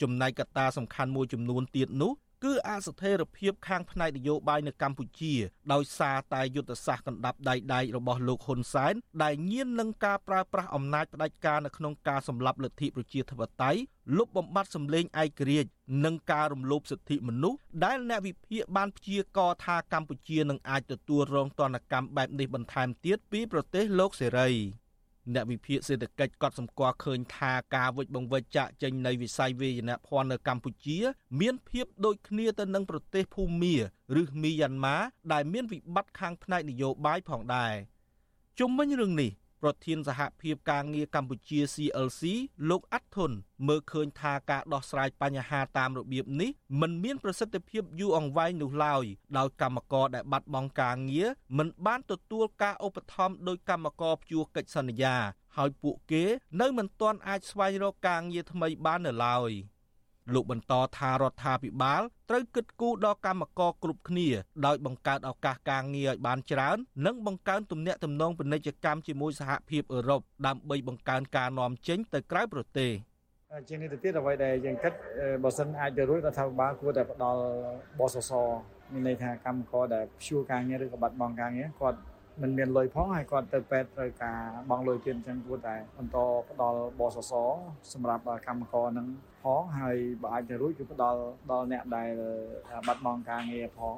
ចំណែកកត្តាសំខាន់មួយចំនួនទៀតនោះ គឺអស្ថិរភាពខាងផ្នែកនយោបាយនៅកម្ពុជា ដោយសារតែយុទ្ធសាស្ត្រកណ្ដាប់ដៃដែករបស់លោកហ៊ុនសែនដែលញៀននឹងការប្រើប្រាស់អំណាចផ្ដាច់ការនៅក្នុងការសម្លាប់លទ្ធិប្រជាធិបតេយ្យលុបបំបាត់សម្លេងឯករាជ្យនិងការរំលោភសិទ្ធិមនុស្សដែលអ្នកវិភាគបានព្យាករថាកម្ពុជានឹងអាចទទួលរងទណ្ឌកម្មបែបនេះបន្ថែមទៀតពីប្រទេសលោកសេរី អ្នកវិភាគសេដ្ឋកិច្ចក៏សម្គាល់ឃើញថាការវិច្ចបង្វិចចាក់ចេញនៃវិស័យវេយ្យាភ័ណ្ឌនៅកម្ពុជា មានភាពដូចគ្នាទៅនឹងប្រទេសភូមាឬមីយ៉ាន់ម៉ាដែលមានវិបត្តិខាងផ្នែកនយោបាយផងដែរជុំវិញរឿងនេះ ប្រធានសហភាពការងារកម្ពុជា CLC លោកអាត់ធុនមើលឃើញថាការដោះស្រាយបញ្ហាតាមរបៀបនេះមិនមានប្រសិទ្ធភាពយូរអង្វែងនោះឡើយដោយកម្មករដែលបាត់បង់ការងារមិនបានទទួលការឧបត្ថម្ភដោយកម្មករព្យួរកិច្ចសន្យា ហើយពួកគេនៅមិនទាន់អាចស្វែងរកការងារថ្មីបាននៅឡើយ លោកបន្តថារដ្ឋាភិបាលត្រូវគិតគូរដល់កម្មករគ្រប់គ្នាដោយបង្កើតឱកាសការងារឲ្យបានច្រើន និងបង្កើនទំនាក់ទំនងពាណិជ្ជកម្មជាមួយសហភាពអឺរ៉ុបដើម្បីបង្កើនការនាំចេញទៅក្រៅប្រទេសជាងនេះទៅទៀតអ្វីដែលយើងគិតបើសិនអាចទៅរួចរដ្ឋាភិបាលគួរតែផ្ដល់បសសមានន័យថាកម្មករដែលព្យួរការងារឬក៏បាត់បង់ការងារគាត់ មិនមានលុយផងហើយគាត់ទៅពេទ្យត្រូវការបង់លុយទៀតអញ្ចឹងគួរតែបន្តផ្ដល់បសសសម្រាប់កម្មករនឹងផងហើយបើអាចទៅរួចគឺផ្ដល់ដល់អ្នកដែលបាត់បង់ការងារផង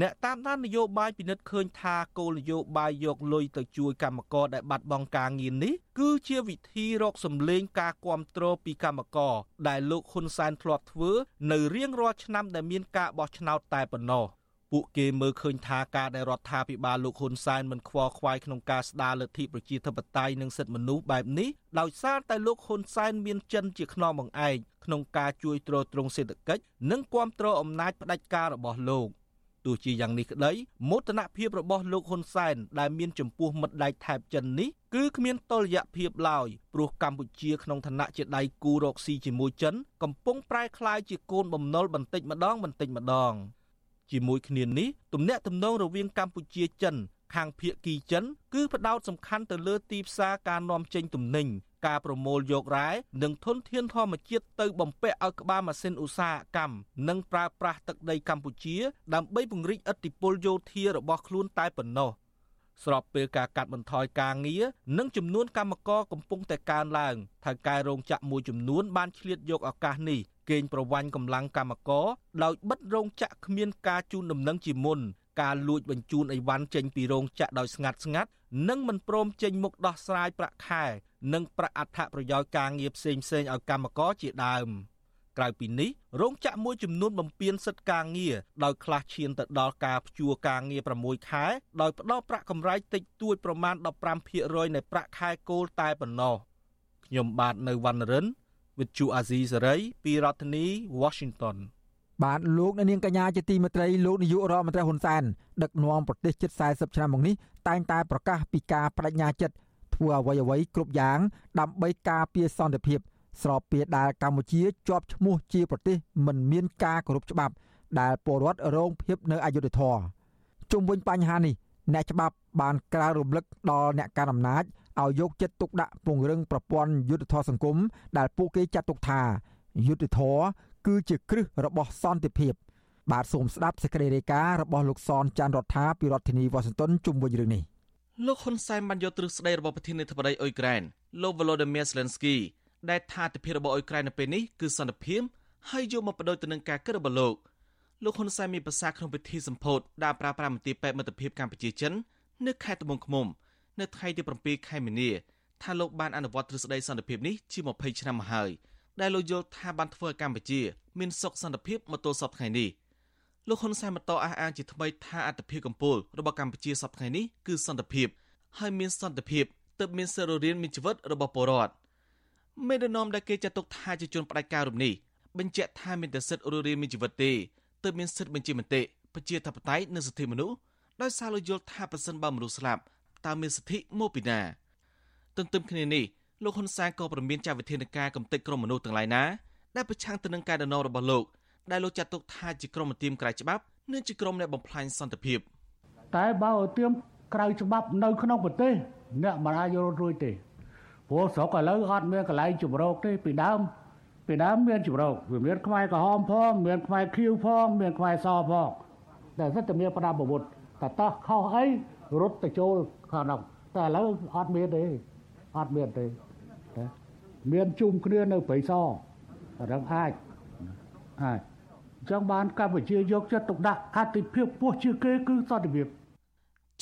អ្នកតាមដាននយោបាយពិនិត្យឃើញថាគោលនយោបាយយកលុយទៅជួយកម្មករដែលបាត់បង់ការងារនេះគឺជាវិធីរកសម្លេងការគ្រប់គ្រងពីកម្មករដែលលោកហ៊ុនសែនធ្លាប់ធ្វើ នៅរៀងរាល់ឆ្នាំដែលមានការបោះឆ្នោតតែប៉ុណ្ណោះ។ ពួកគេមើលឃើញថាការដែលរដ្ឋាភិបាលលោកហ៊ុនសែនមិនខ្វល់ខ្វាយក្នុងការស្ដារលទ្ធិប្រជាធិបតេយ្យនិងសិទ្ធិមនុស្សបែបនេះដោយសារតែលោកហ៊ុនសែនមានចិនជាខ្នងបង្អែកក្នុងការជួយទ្រទ្រង់សេដ្ឋកិច្ចនិងគ្រប់គ្រងអំណាចផ្ដាច់ការរបស់លោកទោះជាយ៉ាងនេះក្តីមោទនភាពរបស់លោកហ៊ុនសែនដែលមានចំពោះមិត្តដៃថែបចិននេះគឺគ្មានតុល្យភាពឡើយព្រោះកម្ពុជាក្នុងឋានៈជាដៃគូរកស៊ីជាមួយចិនកំពុងប្រែក្លាយជាកូនបំណុលបន្តិចម្ដងបន្តិចម្ដង។ ជាមួយគ្នានេះទំនាក់ទំនងរវាងកម្ពុជាចិនខាងភៀកគីចិន គឺផ្ដោតសំខាន់ទៅលើទីផ្សារការនាំចេញទំនិញការប្រមូលយករ៉ែនិងធនធានធម្មជាតិទៅបំពាក់ឲ្យក្បាលម៉ាស៊ីនឧស្សាហកម្មនិងប្រើប្រាស់ទឹកដីកម្ពុជា ដើម្បីពង្រីកឥទ្ធិពលយោធារបស់ខ្លួនតែប៉ុណ្ណោះ ស្របពេលការកាត់បន្ថយការងារនិងចំនួនកម្មករកំពុងតែកើនឡើងថៅកែរោងចក្រមួយចំនួនបានឆ្លៀតយកឱកាសនេះកេងប្រវ័ញ្ចកម្លាំងកម្មករដោយបិទរោងចក្រគ្មានការជូនដំណឹងជាមុនការលួចបញ្ជូនអីវ៉ាន់ចេញពីរោងចក្រដោយស្ងាត់ស្ងាត់និងមិនព្រមចេញមុខដោះស្រាយប្រាក់ខែ និងប្រាក់អត្ថប្រយោជន៍ការងារផ្សេងផ្សេងឲ្យកម្មករជាដើម ក្រៅពីនេះរោងចក្រមួយចំនួនបំពេញសិទ្ធិការងារដោយខ្លះឈានទៅដល់ការព្យួរការងារ6ខែដោយផ្ដល់ប្រាក់កម្រៃតិចតួចប្រមាណ15%នៃប្រាក់ខែគោលតែប៉ុណ្ណោះខ្ញុំបាទនៅវណ្ណរិនវិទ្យុអាស៊ីសេរីពីរដ្ឋធានី Washington បាទលោកអ្នកនាងកញ្ញាជាទីមេត្រីលោកនាយករដ្ឋមន្ត្រីហ៊ុនសែនដឹកនាំប្រទេសជិត40ឆ្នាំមកនេះតែងតែប្រកាសពីការបដិញ្ញាចិត្តធ្វើអ្វីអ្វីគ្រប់យ៉ាងដើម្បីការពារសន្តិភាព ស្របពេលដែលកម្ពុជាជាប់ឈ្មោះជាប្រទេសមិនមានការគោរពច្បាប់ ដែលពលរដ្ឋរងភាពនៅអយុធធរជុំវិញបញ្ហានេះអ្នកច្បាប់បានក្រាលរំលឹកដល់អ្នកកាន់អំណាចឲ្យយកចិត្តទុកដាក់ពង្រឹងប្រព័ន្ធយុទ្ធធរសង្គមដែលពួកគេចាត់ទុកថាយុទ្ធធរគឺជាគ្រឹះរបស់សន្តិភាព បាទសូមស្ដាប់សេចក្តីរាយការណ៍របស់លោកសនចាន់រដ្ឋាពីរដ្ឋធានីវ៉ាស៊ីនតោនជុំវិញរឿងនេះលោកហ៊ុនសែនបានយកទ្រឹស្ដីរបស់ប្រធានាធិបតីអ៊ុយក្រែនលោក Volodymyr Zelensky ដែលថាទិភាពរបស់អ៊ុយក្រែននៅពេលនេះគឺសន្តិភាពហើយយកមកបដូរទៅនឹងការគិតរបស់លោកលោកហ៊ុនសែនមានប្រសាសន៍ក្នុងពិធីសម្ពោធដែលប្រើប្រាស់មន្ទីរពេទ្យមិត្តភាពកម្ពុជាចិននៅខេត្តត្បូងឃ្មុំនៅថ្ងៃទី7ខែមីនាថាលោកបានអនុវត្តទ្រឹស្ដីសន្តិភាពនេះជា20ឆ្នាំមកហើយដែលលោកយល់ថាបានធ្វើឲ្យកម្ពុជា មានសុខសន្តិភាពមកទល់សពថ្ងៃនេះលោកហ៊ុនសែនបន្តអះអាងជាថ្មីថាអត្តភាពកម្ពុជារបស់កម្ពុជាសពថ្ងៃនេះគឺសន្តិភាពហើយមានសន្តិភាពទើបមានសិទ្ធិរៀនមានជីវិតរបស់ពលរដ្ឋ មេដឹកនាំដែលគេចាត់ទុកថាជាជនផ្ដាច់ការរូបនេះបញ្ជាក់ថាមានតែសិទ្ធិរស់រានមានជីវិតទេទើបមានសិទ្ធិបញ្ជាមតិប្រជាធិបតេយ្យនិងសិទ្ធិមនុស្សដោយសារលោកយល់ថាប្រសិនបើមនុស្សស្លាប់តើមានសិទ្ធិមកពីណាទន្ទឹមគ្នានេះលោកហ៊ុនសែនក៏ប្រមានចាត់វិធានការកំទេចក្រុមមនុស្សទាំងឡាយណាដែលប្រឆាំងទៅនឹងការដណោរបស់លោកដែលលោកចាត់ទុកថាជាក្រុមមន្ទីរក្រៅច្បាប់និងជាក្រុមអ្នកបំផ្លាញសន្តិភាពតែបើឲ្យទៀមក្រៅច្បាប់នៅក្នុងប្រទេសអ្នកមិនអាចរត់រួចទេ ព្រោះស្រុកឥឡូវអត់មានកន្លែងជំរកទេពីដើមពីដើមមានជំរកវាមានខ្មែរក្រហមផងមានខ្មែរខៀវផងមានខ្មែរសផងតែសិតតែមានផ្ដាប់ប្រវត្តិតែតោះខុសអីរត់ទៅចូលខាងនោះតែឥឡូវអត់មានទេអត់មានទេមានជុំគ្នានៅព្រៃសររឹងអាចអាចចង់បានកម្ពុជាយកចិត្តទុកដាក់អតិភិបពោះជាគេគឺសន្តិភាព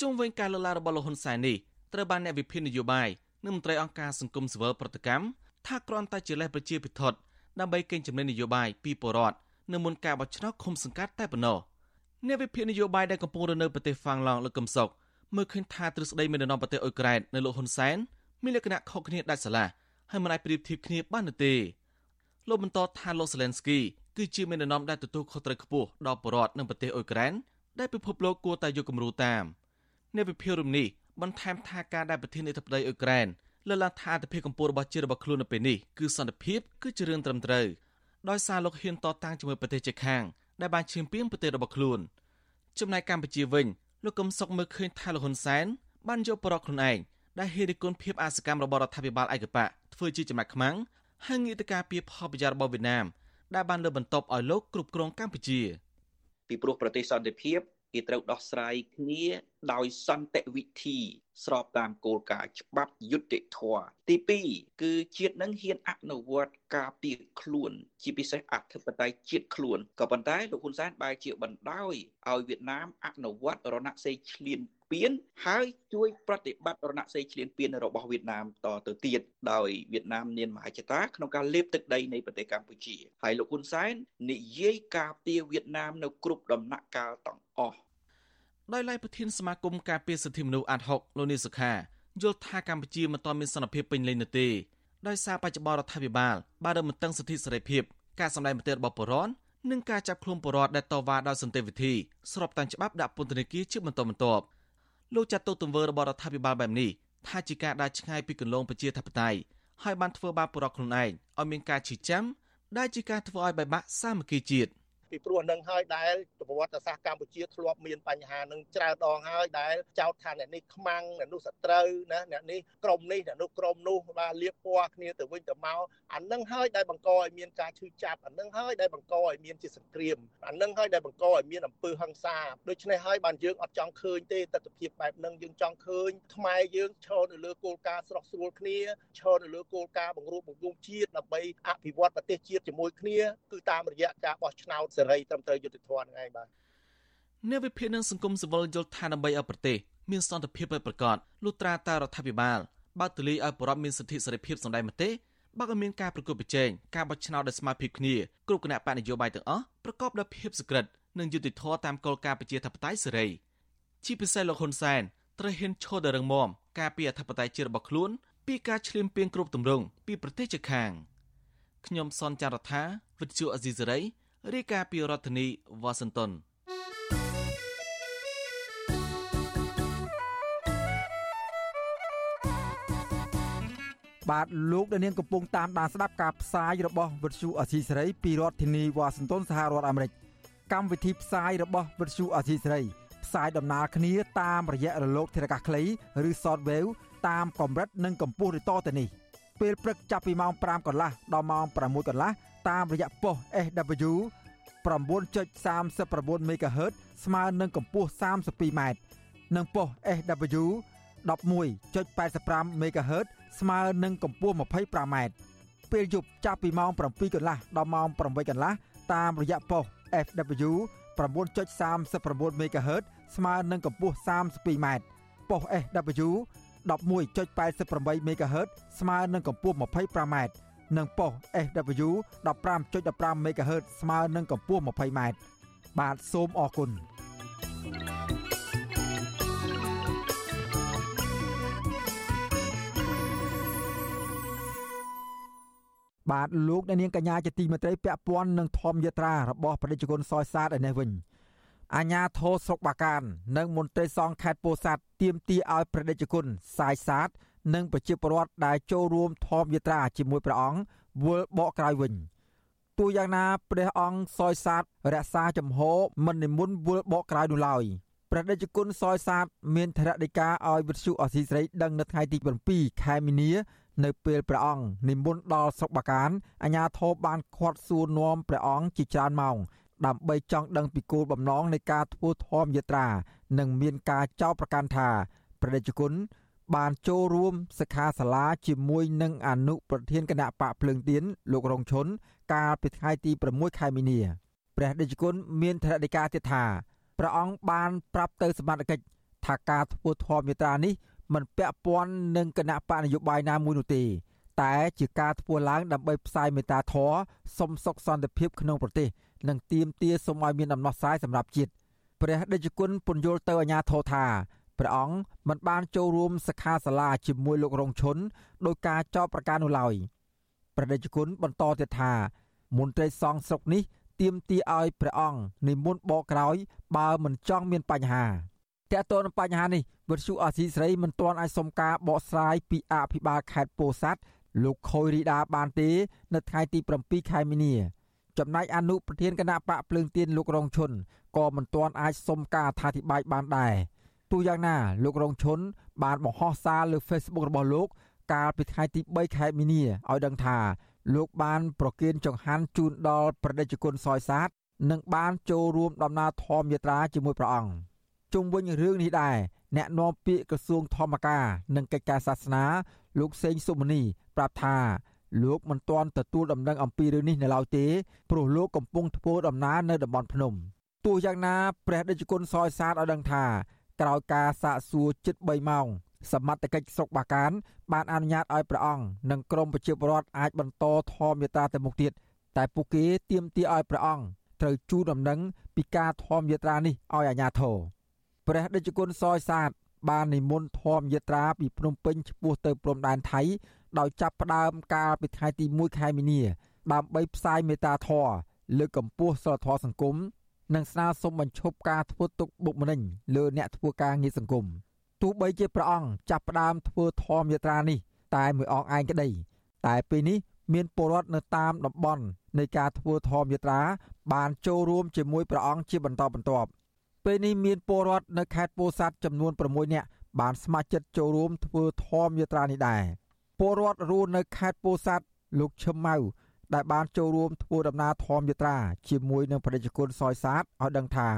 ជុំវិញការលើកឡើងរបស់លោកហ៊ុនសែននេះត្រូវបានអ្នកវិភាគនយោបាយ និងមន្ត្រីអង្គការសង្គមស៊ីវិលប្រតិកម្មថាគ្រាន់តែជាលេសប្រជាពិធដ្ឋដើម្បីកេងចំណេញនយោបាយពីបរដ្ឋនៅមុនការបោះឆ្នោតឃុំសង្កាត់តែប៉ុណ្ណោះអ្នកវិភាគនយោបាយដែលកំពុងរស់នៅប្រទេសហ្វាំងឡង់លោកកឹមសុខមើលឃើញថាទ្រឹស្ដីមេដឹកនាំប្រទេសអ៊ុយក្រែននៅលោកហ៊ុនសែនមានលក្ខណៈខុសគ្នាដាច់ស្រឡះហើយមិនអាចប្រៀបធៀបគ្នាបាននោះទេលោកបន្តថាលោកសេឡិនស្គីគឺជាមេដឹកនាំដែលទទួលខុសត្រូវខ្ពស់ដល់ប្រជារដ្ឋនៅប្រទេសអ៊ុយក្រែនដែលពិភពលោកគួរតែយកគំរូតាមអ្នកវិភាគរំនេះ បន្ថែមថាការដែលប្រធានាធិបតីអ៊ុយក្រែនលើកឡើងថាអធិភាពកម្ពុជារបស់ជាតិរបស់ខ្លួននៅពេលនេះគឺសន្តិភាពគឺជារឿងត្រឹមត្រូវដោយសារលោកហ៊ានតតាំងជាមួយប្រទេសជិតខាងដែលបានឈាមពាងប្រទេសរបស់ខ្លួនចំណែកកម្ពុជាវិញលោកកឹមសុខមើលឃើញថាលោកហ៊ុនសែនបានយកប្រកខ្លួនឯងដែលហេតុគុណភាពអសកម្មរបស់រដ្ឋាភិបាលឯកបៈធ្វើជាចំណាក់ខ្មាំងហើយងាកទៅការពីផលប្រយោជន៍របស់វៀតណាមដែលបានលើបន្ទប់ឲ្យលោកគ្រប់គ្រងកម្ពុជា ពីព្រោះប្រទេសសន្តិភាព គេត្រូវដោះស្រាយគ្នាដោយសន្តិវិធី ស្របតាមគោលការណ៍ច្បាប់យុត្តិធម៌ទី2គឺជាតិនឹងហ៊ានអនុវត្តការពីខ្លួន ជាពិសេសអធិបតេយ្យជាតិខ្លួនក៏ប៉ុន្តែលោកហ៊ុនសែនបែរជាបណ្ដោយឲ្យវៀតណាមអនុវត្តរណសេរីឈ្លាន ពានហើយជួយប្រតិបត្តិរណសេរីឈ្លានពានរបស់វៀតណាមតទៅទៀតដោយវៀតណាមមានមហាចតាក្នុងការលេបទឹកដីនៃប្រទេសកម្ពុជាហើយលោកហ៊ុនសែននិយាយការពារវៀតណាមនៅគ្រប់ដំណាក់កាលទាំងអស់ដោយឡែកប្រធានសមាគមការពារសិទ្ធិមនុស្សអាត់ហុកលោកនីសុខាយល់ថាកម្ពុជាមិនទាន់មានសន្តិភាពពេញលេញនោះទេដោយសារបច្ចុប្បន្នរដ្ឋាភិបាលបានរំតឹងសិទ្ធិសេរីភាពការសម្ដែងមតិរបស់ប្រជាពលរដ្ឋនិងការចាប់ខ្លួនប្រជាពលរដ្ឋដែលតវ៉ាដោយសន្តិវិធីស្របតាមច្បាប់ដាក់ពន្ធនាគារជាបន្តបន្ទាប់ លោកចាត់ទុកទង្វើរបស់រដ្ឋាភិបាលបែបនេះថាជាការដើរឆ្ងាយពីគន្លងប្រជាធិបតេយ្យហើយបានធ្វើបាបប្រជាពលរដ្ឋខ្លួនឯងឲ្យមានការឈឺចាំដែលជាការធ្វើឲ្យបែកបាក់សាមគ្គីជាតិ។ ពីព្រោះនឹងហើយដែលប្រវត្តិសាស្ត្រកម្ពុជាធ្លាប់មានបញ្ហានឹងច្រើនដងហើយដែលចោទថាអ្នកនេះខ្មាំងអ្នកនោះសត្រូវណាអ្នកនេះក្រុមនេះអ្នកនោះក្រុមនោះបាទលៀបពណ៌គ្នាទៅវិញទៅមកអានឹងហើយដែលបង្កឲ្យមានការឈឺចាប់អានឹងហើយដែលបង្កឲ្យមានជាសង្គ្រាមអានឹងហើយដែលបង្កឲ្យមានអំពើហិង្សាដូច្នេះហើយបានយើងអត់ចង់ឃើញទេទស្សនវិជ្ជាបែបហ្នឹងយើងចង់ឃើញខ្មែរយើងឈរនៅលើគោលការណ៍ស្រស់ស្រួលគ្នាឈរនៅលើគោលការណ៍បង្រួបបង្រួមជាតិដើម្បីអភិវឌ្ឍប្រទេសជាតិជាមួយគ្នាគឺតាមរយៈការបោះឆ្នោតសេរីត្រឹមត្រូវយុត្តិធម៌ហ្នឹងឯងបាទអ្នកវិភាគនឹងសង្គមស៊ីវិលយល់ថាដើម្បីឲ្យប្រទេសមានសន្តិភាពពិតប្រាកដលុះត្រាតែរដ្ឋាភិបាលបើកទូលាយឲ្យប្រជាពលរដ្ឋមានសិទ្ធិសេរីភាពសម្ដែងមតិបើក៏មានការប្រកួតប្រជែងការបោះឆ្នោតដោយស្មារតីគ្នាគ្រប់គណៈបកនយោបាយទាំងអស់ប្រកបដោយភាពសុក្រិតនិងយុត្តិធម៌តាមគោលការណ៍ប្រជាធិបតេយ្យសេរីជាពិសេសលោកហ៊ុនសែនត្រូវហ៊ានឈរដល់រងមមការពីអធិបតេយ្យជាតិរបស់ខ្លួនពីការឈ្លានពានគ្រប់ទម្រង់ពីប្រទេសជិតខាងខ្ញុំសនចាររថាវិទ្យុអេស៊ីសេរី រាយការណ៍ពីរដ្ឋធានីវ៉ាស៊ីនតោនបាទលោកដានៀងកំពុងតាមដានស្ដាប់ការផ្សាយរបស់វិទ្យុអសីសេរីពីរដ្ឋធានីវ៉ាស៊ីនតោនសហរដ្ឋអាមេរិកកម្មវិធីផ្សាយរបស់វិទ្យុអសីសេរីផ្សាយដំណើរគ្នាតាមរយៈរលកធារកាសខ្លីឬ shortwave តាមកម្រិតនិងកម្ពស់ដូចតទៅនេះពេលព្រឹកចាប់ពីម៉ោង5កន្លះដល់ម៉ោង6កន្លះ តាមរយៈប៉ុស SW 9.39 MHz ស្មើនឹងកម្ពស់ 32m និងប៉ុស SW 11.85 MHz ស្មើនឹងកម្ពស់ 25m ពេលយប់ចាប់ពីម៉ោង7កន្លះដល់ម៉ោង8កន្លះតាមរយៈប៉ុស FW 9.39 MHz ស្មើនឹងកម្ពស់ 32m ប៉ុស SW 11.88 MHz ស្មើនឹងកម្ពស់ 25m និងប៉ុស SW 15.15 MHz ស្មើនឹងកម្ពស់ 20m បាទសូមអរគុណបាទលោកអ្នកនាងកញ្ញាជាទីមេត្រីពាក់ព័ន្ធនឹងធម្មយាត្រារបស់ប្រជាជនសយសាទឯនេះវិញអាញាធរស្រុកបាកាន និងមន្ត្រីសង្ឃខេត្តពោធិ៍សាត់ទាមទារឲ្យប្រជាជនសាយសាទ និងប្រជាពលរដ្ឋដែលចូលរួមធម្មយាត្រាជាមួយព្រះអង្គវិលបកក្រោយវិញទោះយ៉ាងណាព្រះអង្គសយសាទរក្សាចំហមិននិមន្តវិលបកក្រោយនោះឡើយព្រះដេចគុណសយសាទមានធរណីកាឲ្យវិទ្យុអសីស្រីដឹងនៅថ្ងៃទី7ខែមីនានៅពេលព្រះអង្គនិមន្តដល់ស្រុកបាកានអាជ្ញាធរបានខាត់សួរនាំព្រះអង្គជាច្រើនម៉ោងដើម្បីចង់ដឹងពីគោលបំណងនៃការធ្វើធម្មយាត្រា និងមានការចោទប្រកាន់ថាព្រះដេចគុណ បានចូលរួមសិក្ខាសាលាជាមួយនឹងអនុប្រធានគណៈបកភ្លើងទៀនលោករងឈុនកាលពីថ្ងៃទី6ខែមីនាព្រះដេចគុណមានថតិកាទៀតថាព្រះអង្គបានប្រាប់ទៅសមត្ថកិច្ចថាការធ្វើធម្មយាត្រានេះមិនពាក់ព័ន្ធនឹងគណៈបកនយោបាយណាមួយនោះទេ តែជាការធ្វើឡើងដើម្បីផ្សាយមេត្តាធម៌សុំសុខសន្តិភាពក្នុងប្រទេសនិងទាមទារសូមឲ្យមានដំណោះស្រាយសម្រាប់ជាតិព្រះដេចគុណពន្យល់ទៅអាជ្ញាធរថា ព្រះអង្គមិនបានចូលរួមសិក្ខាសាលាជាមួយលោករងឈុនដោយការចោទប្រកាន់នោះឡើយព្រះដេចគុណបន្តទៀតថា មន្ត្រីសង្ឃស្រុកនេះទាមទារឲ្យព្រះអង្គនិមន្តបកក្រោយ បើមិនចង់មានបញ្ហាតើតើនឹងបញ្ហានេះវិទ្យុអាស៊ីសេរីមិនទាន់អាចសុំការបកស្រាយពីអភិបាលខេត្តពោធិ៍សាត់លោកខុយរីដាបានទេ នៅថ្ងៃទី7ខែមីនាចំណែកអនុប្រធានគណៈបកភ្លើងទៀនលោករងឈុនក៏មិនទាន់អាចសុំការអធិប្បាយបានដែរ ទោះយ៉ាងណា លោករងឈុនបានបង្ហោះសារលើ Facebook របស់លោក កាលពីថ្ងៃទី3ខែមីនាឲ្យដឹងថាលោកបានប្រគេនចង្ហាន់ជូនដល់ប្រដេជគុណសយសាទនិងបានចូលរួមដំណើរធម្មយាត្រាជាមួយព្រះអង្គជុំវិញរឿងនេះដែរអ្នកនាំពាក្យក្រសួងធម្មការនិងកិច្ចការសាសនា លោកសេងសុមនីប្រាប់ថាលោកមិនទាន់ទទួលដំណឹងអំពីរឿងនេះនៅឡើយទេព្រោះលោកកំពុងធ្វើដំណើរនៅតំបន់ភ្នំទោះយ៉ាងណាព្រះដេចគុណសយសាទឲ្យដឹងថា ក្រោយការសាកសួរជិត3ម៉ោងសមត្ថកិច្ចស្រុកបាកាន បានអនុញ្ញាតឲ្យព្រះអង្គនិងក្រុមប្រជាពលរដ្ឋអាចបន្តធម្មយាត្រាទៅមុខទៀតតែពួកគេទាមទារឲ្យព្រះអង្គត្រូវជូនដំណឹងពីការធម្មយាត្រានេះឲ្យអាជ្ញាធរព្រះដេចគុណសយសាទបាននិមន្តធម្មយាត្រាពីភ្នំពេញឆ្ពោះទៅព្រំដែនថៃដោយចាប់ផ្ដើមកាលពីថ្ងៃទី1ខែមីនាដើម្បីផ្សាយមេត្តាធម៌លើកកម្ពស់សិលធម៌សង្គម និងស្នើសុំបញ្ឈប់ការធ្វើទុកបុកម្នេញលើអ្នកធ្វើការងារសង្គមទោះបីជាព្រះអង្គចាប់ផ្ដើមធ្វើធម៌យាត្រានេះតែមួយអង្គឯងក្តីតែពេលនេះមានពលរដ្ឋនៅតាមតំបន់នៃការធ្វើធម៌យាត្រា បានចូលរួមជាមួយព្រះអង្គជាបន្តបន្ទាប់ពេលនេះមានពលរដ្ឋនៅខេត្តពោធិ៍សាត់ចំនួន6នាក់បានស្ម័គ្រចិត្តចូលរួមធ្វើធម៌យាត្រានេះដែរពលរដ្ឋរស់នៅខេត្តពោធិ៍សាត់លោកឈឹមម៉ៅ ដែលបានចូលរួមធ្វើដំណើរធម្មយាត្រាជាមួយនឹងប្រជាជនសយសាទឲ្យដឹងថា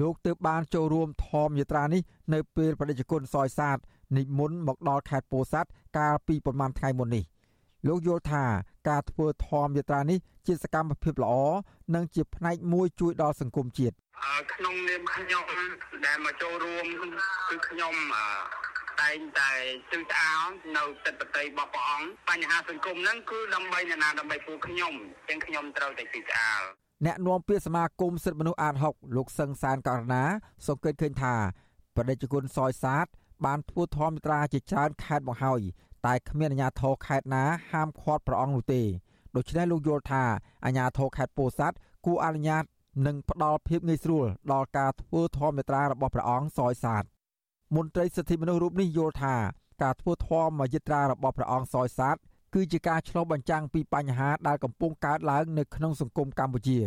លោកទើបបានចូលរួមធម្មយាត្រានេះនៅពេលប្រជាជនសយសាទនិមន្តមកដល់ខេត្តពោធិ៍សាត់កាលពីប្រមាណថ្ងៃមុននេះលោកយល់ថាការធ្វើធម្មយាត្រានេះជាសកម្មភាពល្អនិងជាផ្នែកមួយជួយដល់សង្គមជាតិក្នុងនាមខ្ញុំដែលមកចូលរួមគឺខ្ញុំ តែងតែជឿស្អាតនៅទឹកប្រតិរបស់ព្រះអង្គបញ្ហាសង្គមហ្នឹងគឺដើម្បីអ្នកណាដើម្បីពួកខ្ញុំទាំងខ្ញុំត្រូវតែជឿស្អាតអ្នកនាំពាក្យសមាគមសិទ្ធិមនុស្សអាត6លោកសឹងសានករណា សង្កេតឃើញថាបដិជគុណសយសាទបានធ្វើធម្មត្រាជាច្រើនខេត្តបង្ហើយតែគ្មានអាជ្ញាធរខេត្តណាហាមឃាត់ព្រះអង្គនោះទេដូច្នេះលោកយល់ថាអាជ្ញាធរខេត្តពោធិ៍សាត់គួរអនុញ្ញាតនិងផ្ដល់ភាពងាយស្រួលដល់ការធ្វើធម្មត្រារបស់ព្រះអង្គសយសាទ មន្ត្រីសិទ្ធិមនុស្សរូបនេះយល់ថាការធ្វើធម៌មយត្រារបស់ព្រះអង្គសយសាទគឺជាការឆ្លុះបញ្ចាំងពីបញ្ហាដែលកំពុងកើតឡើងនៅក្នុងសង្គមកម្ពុជា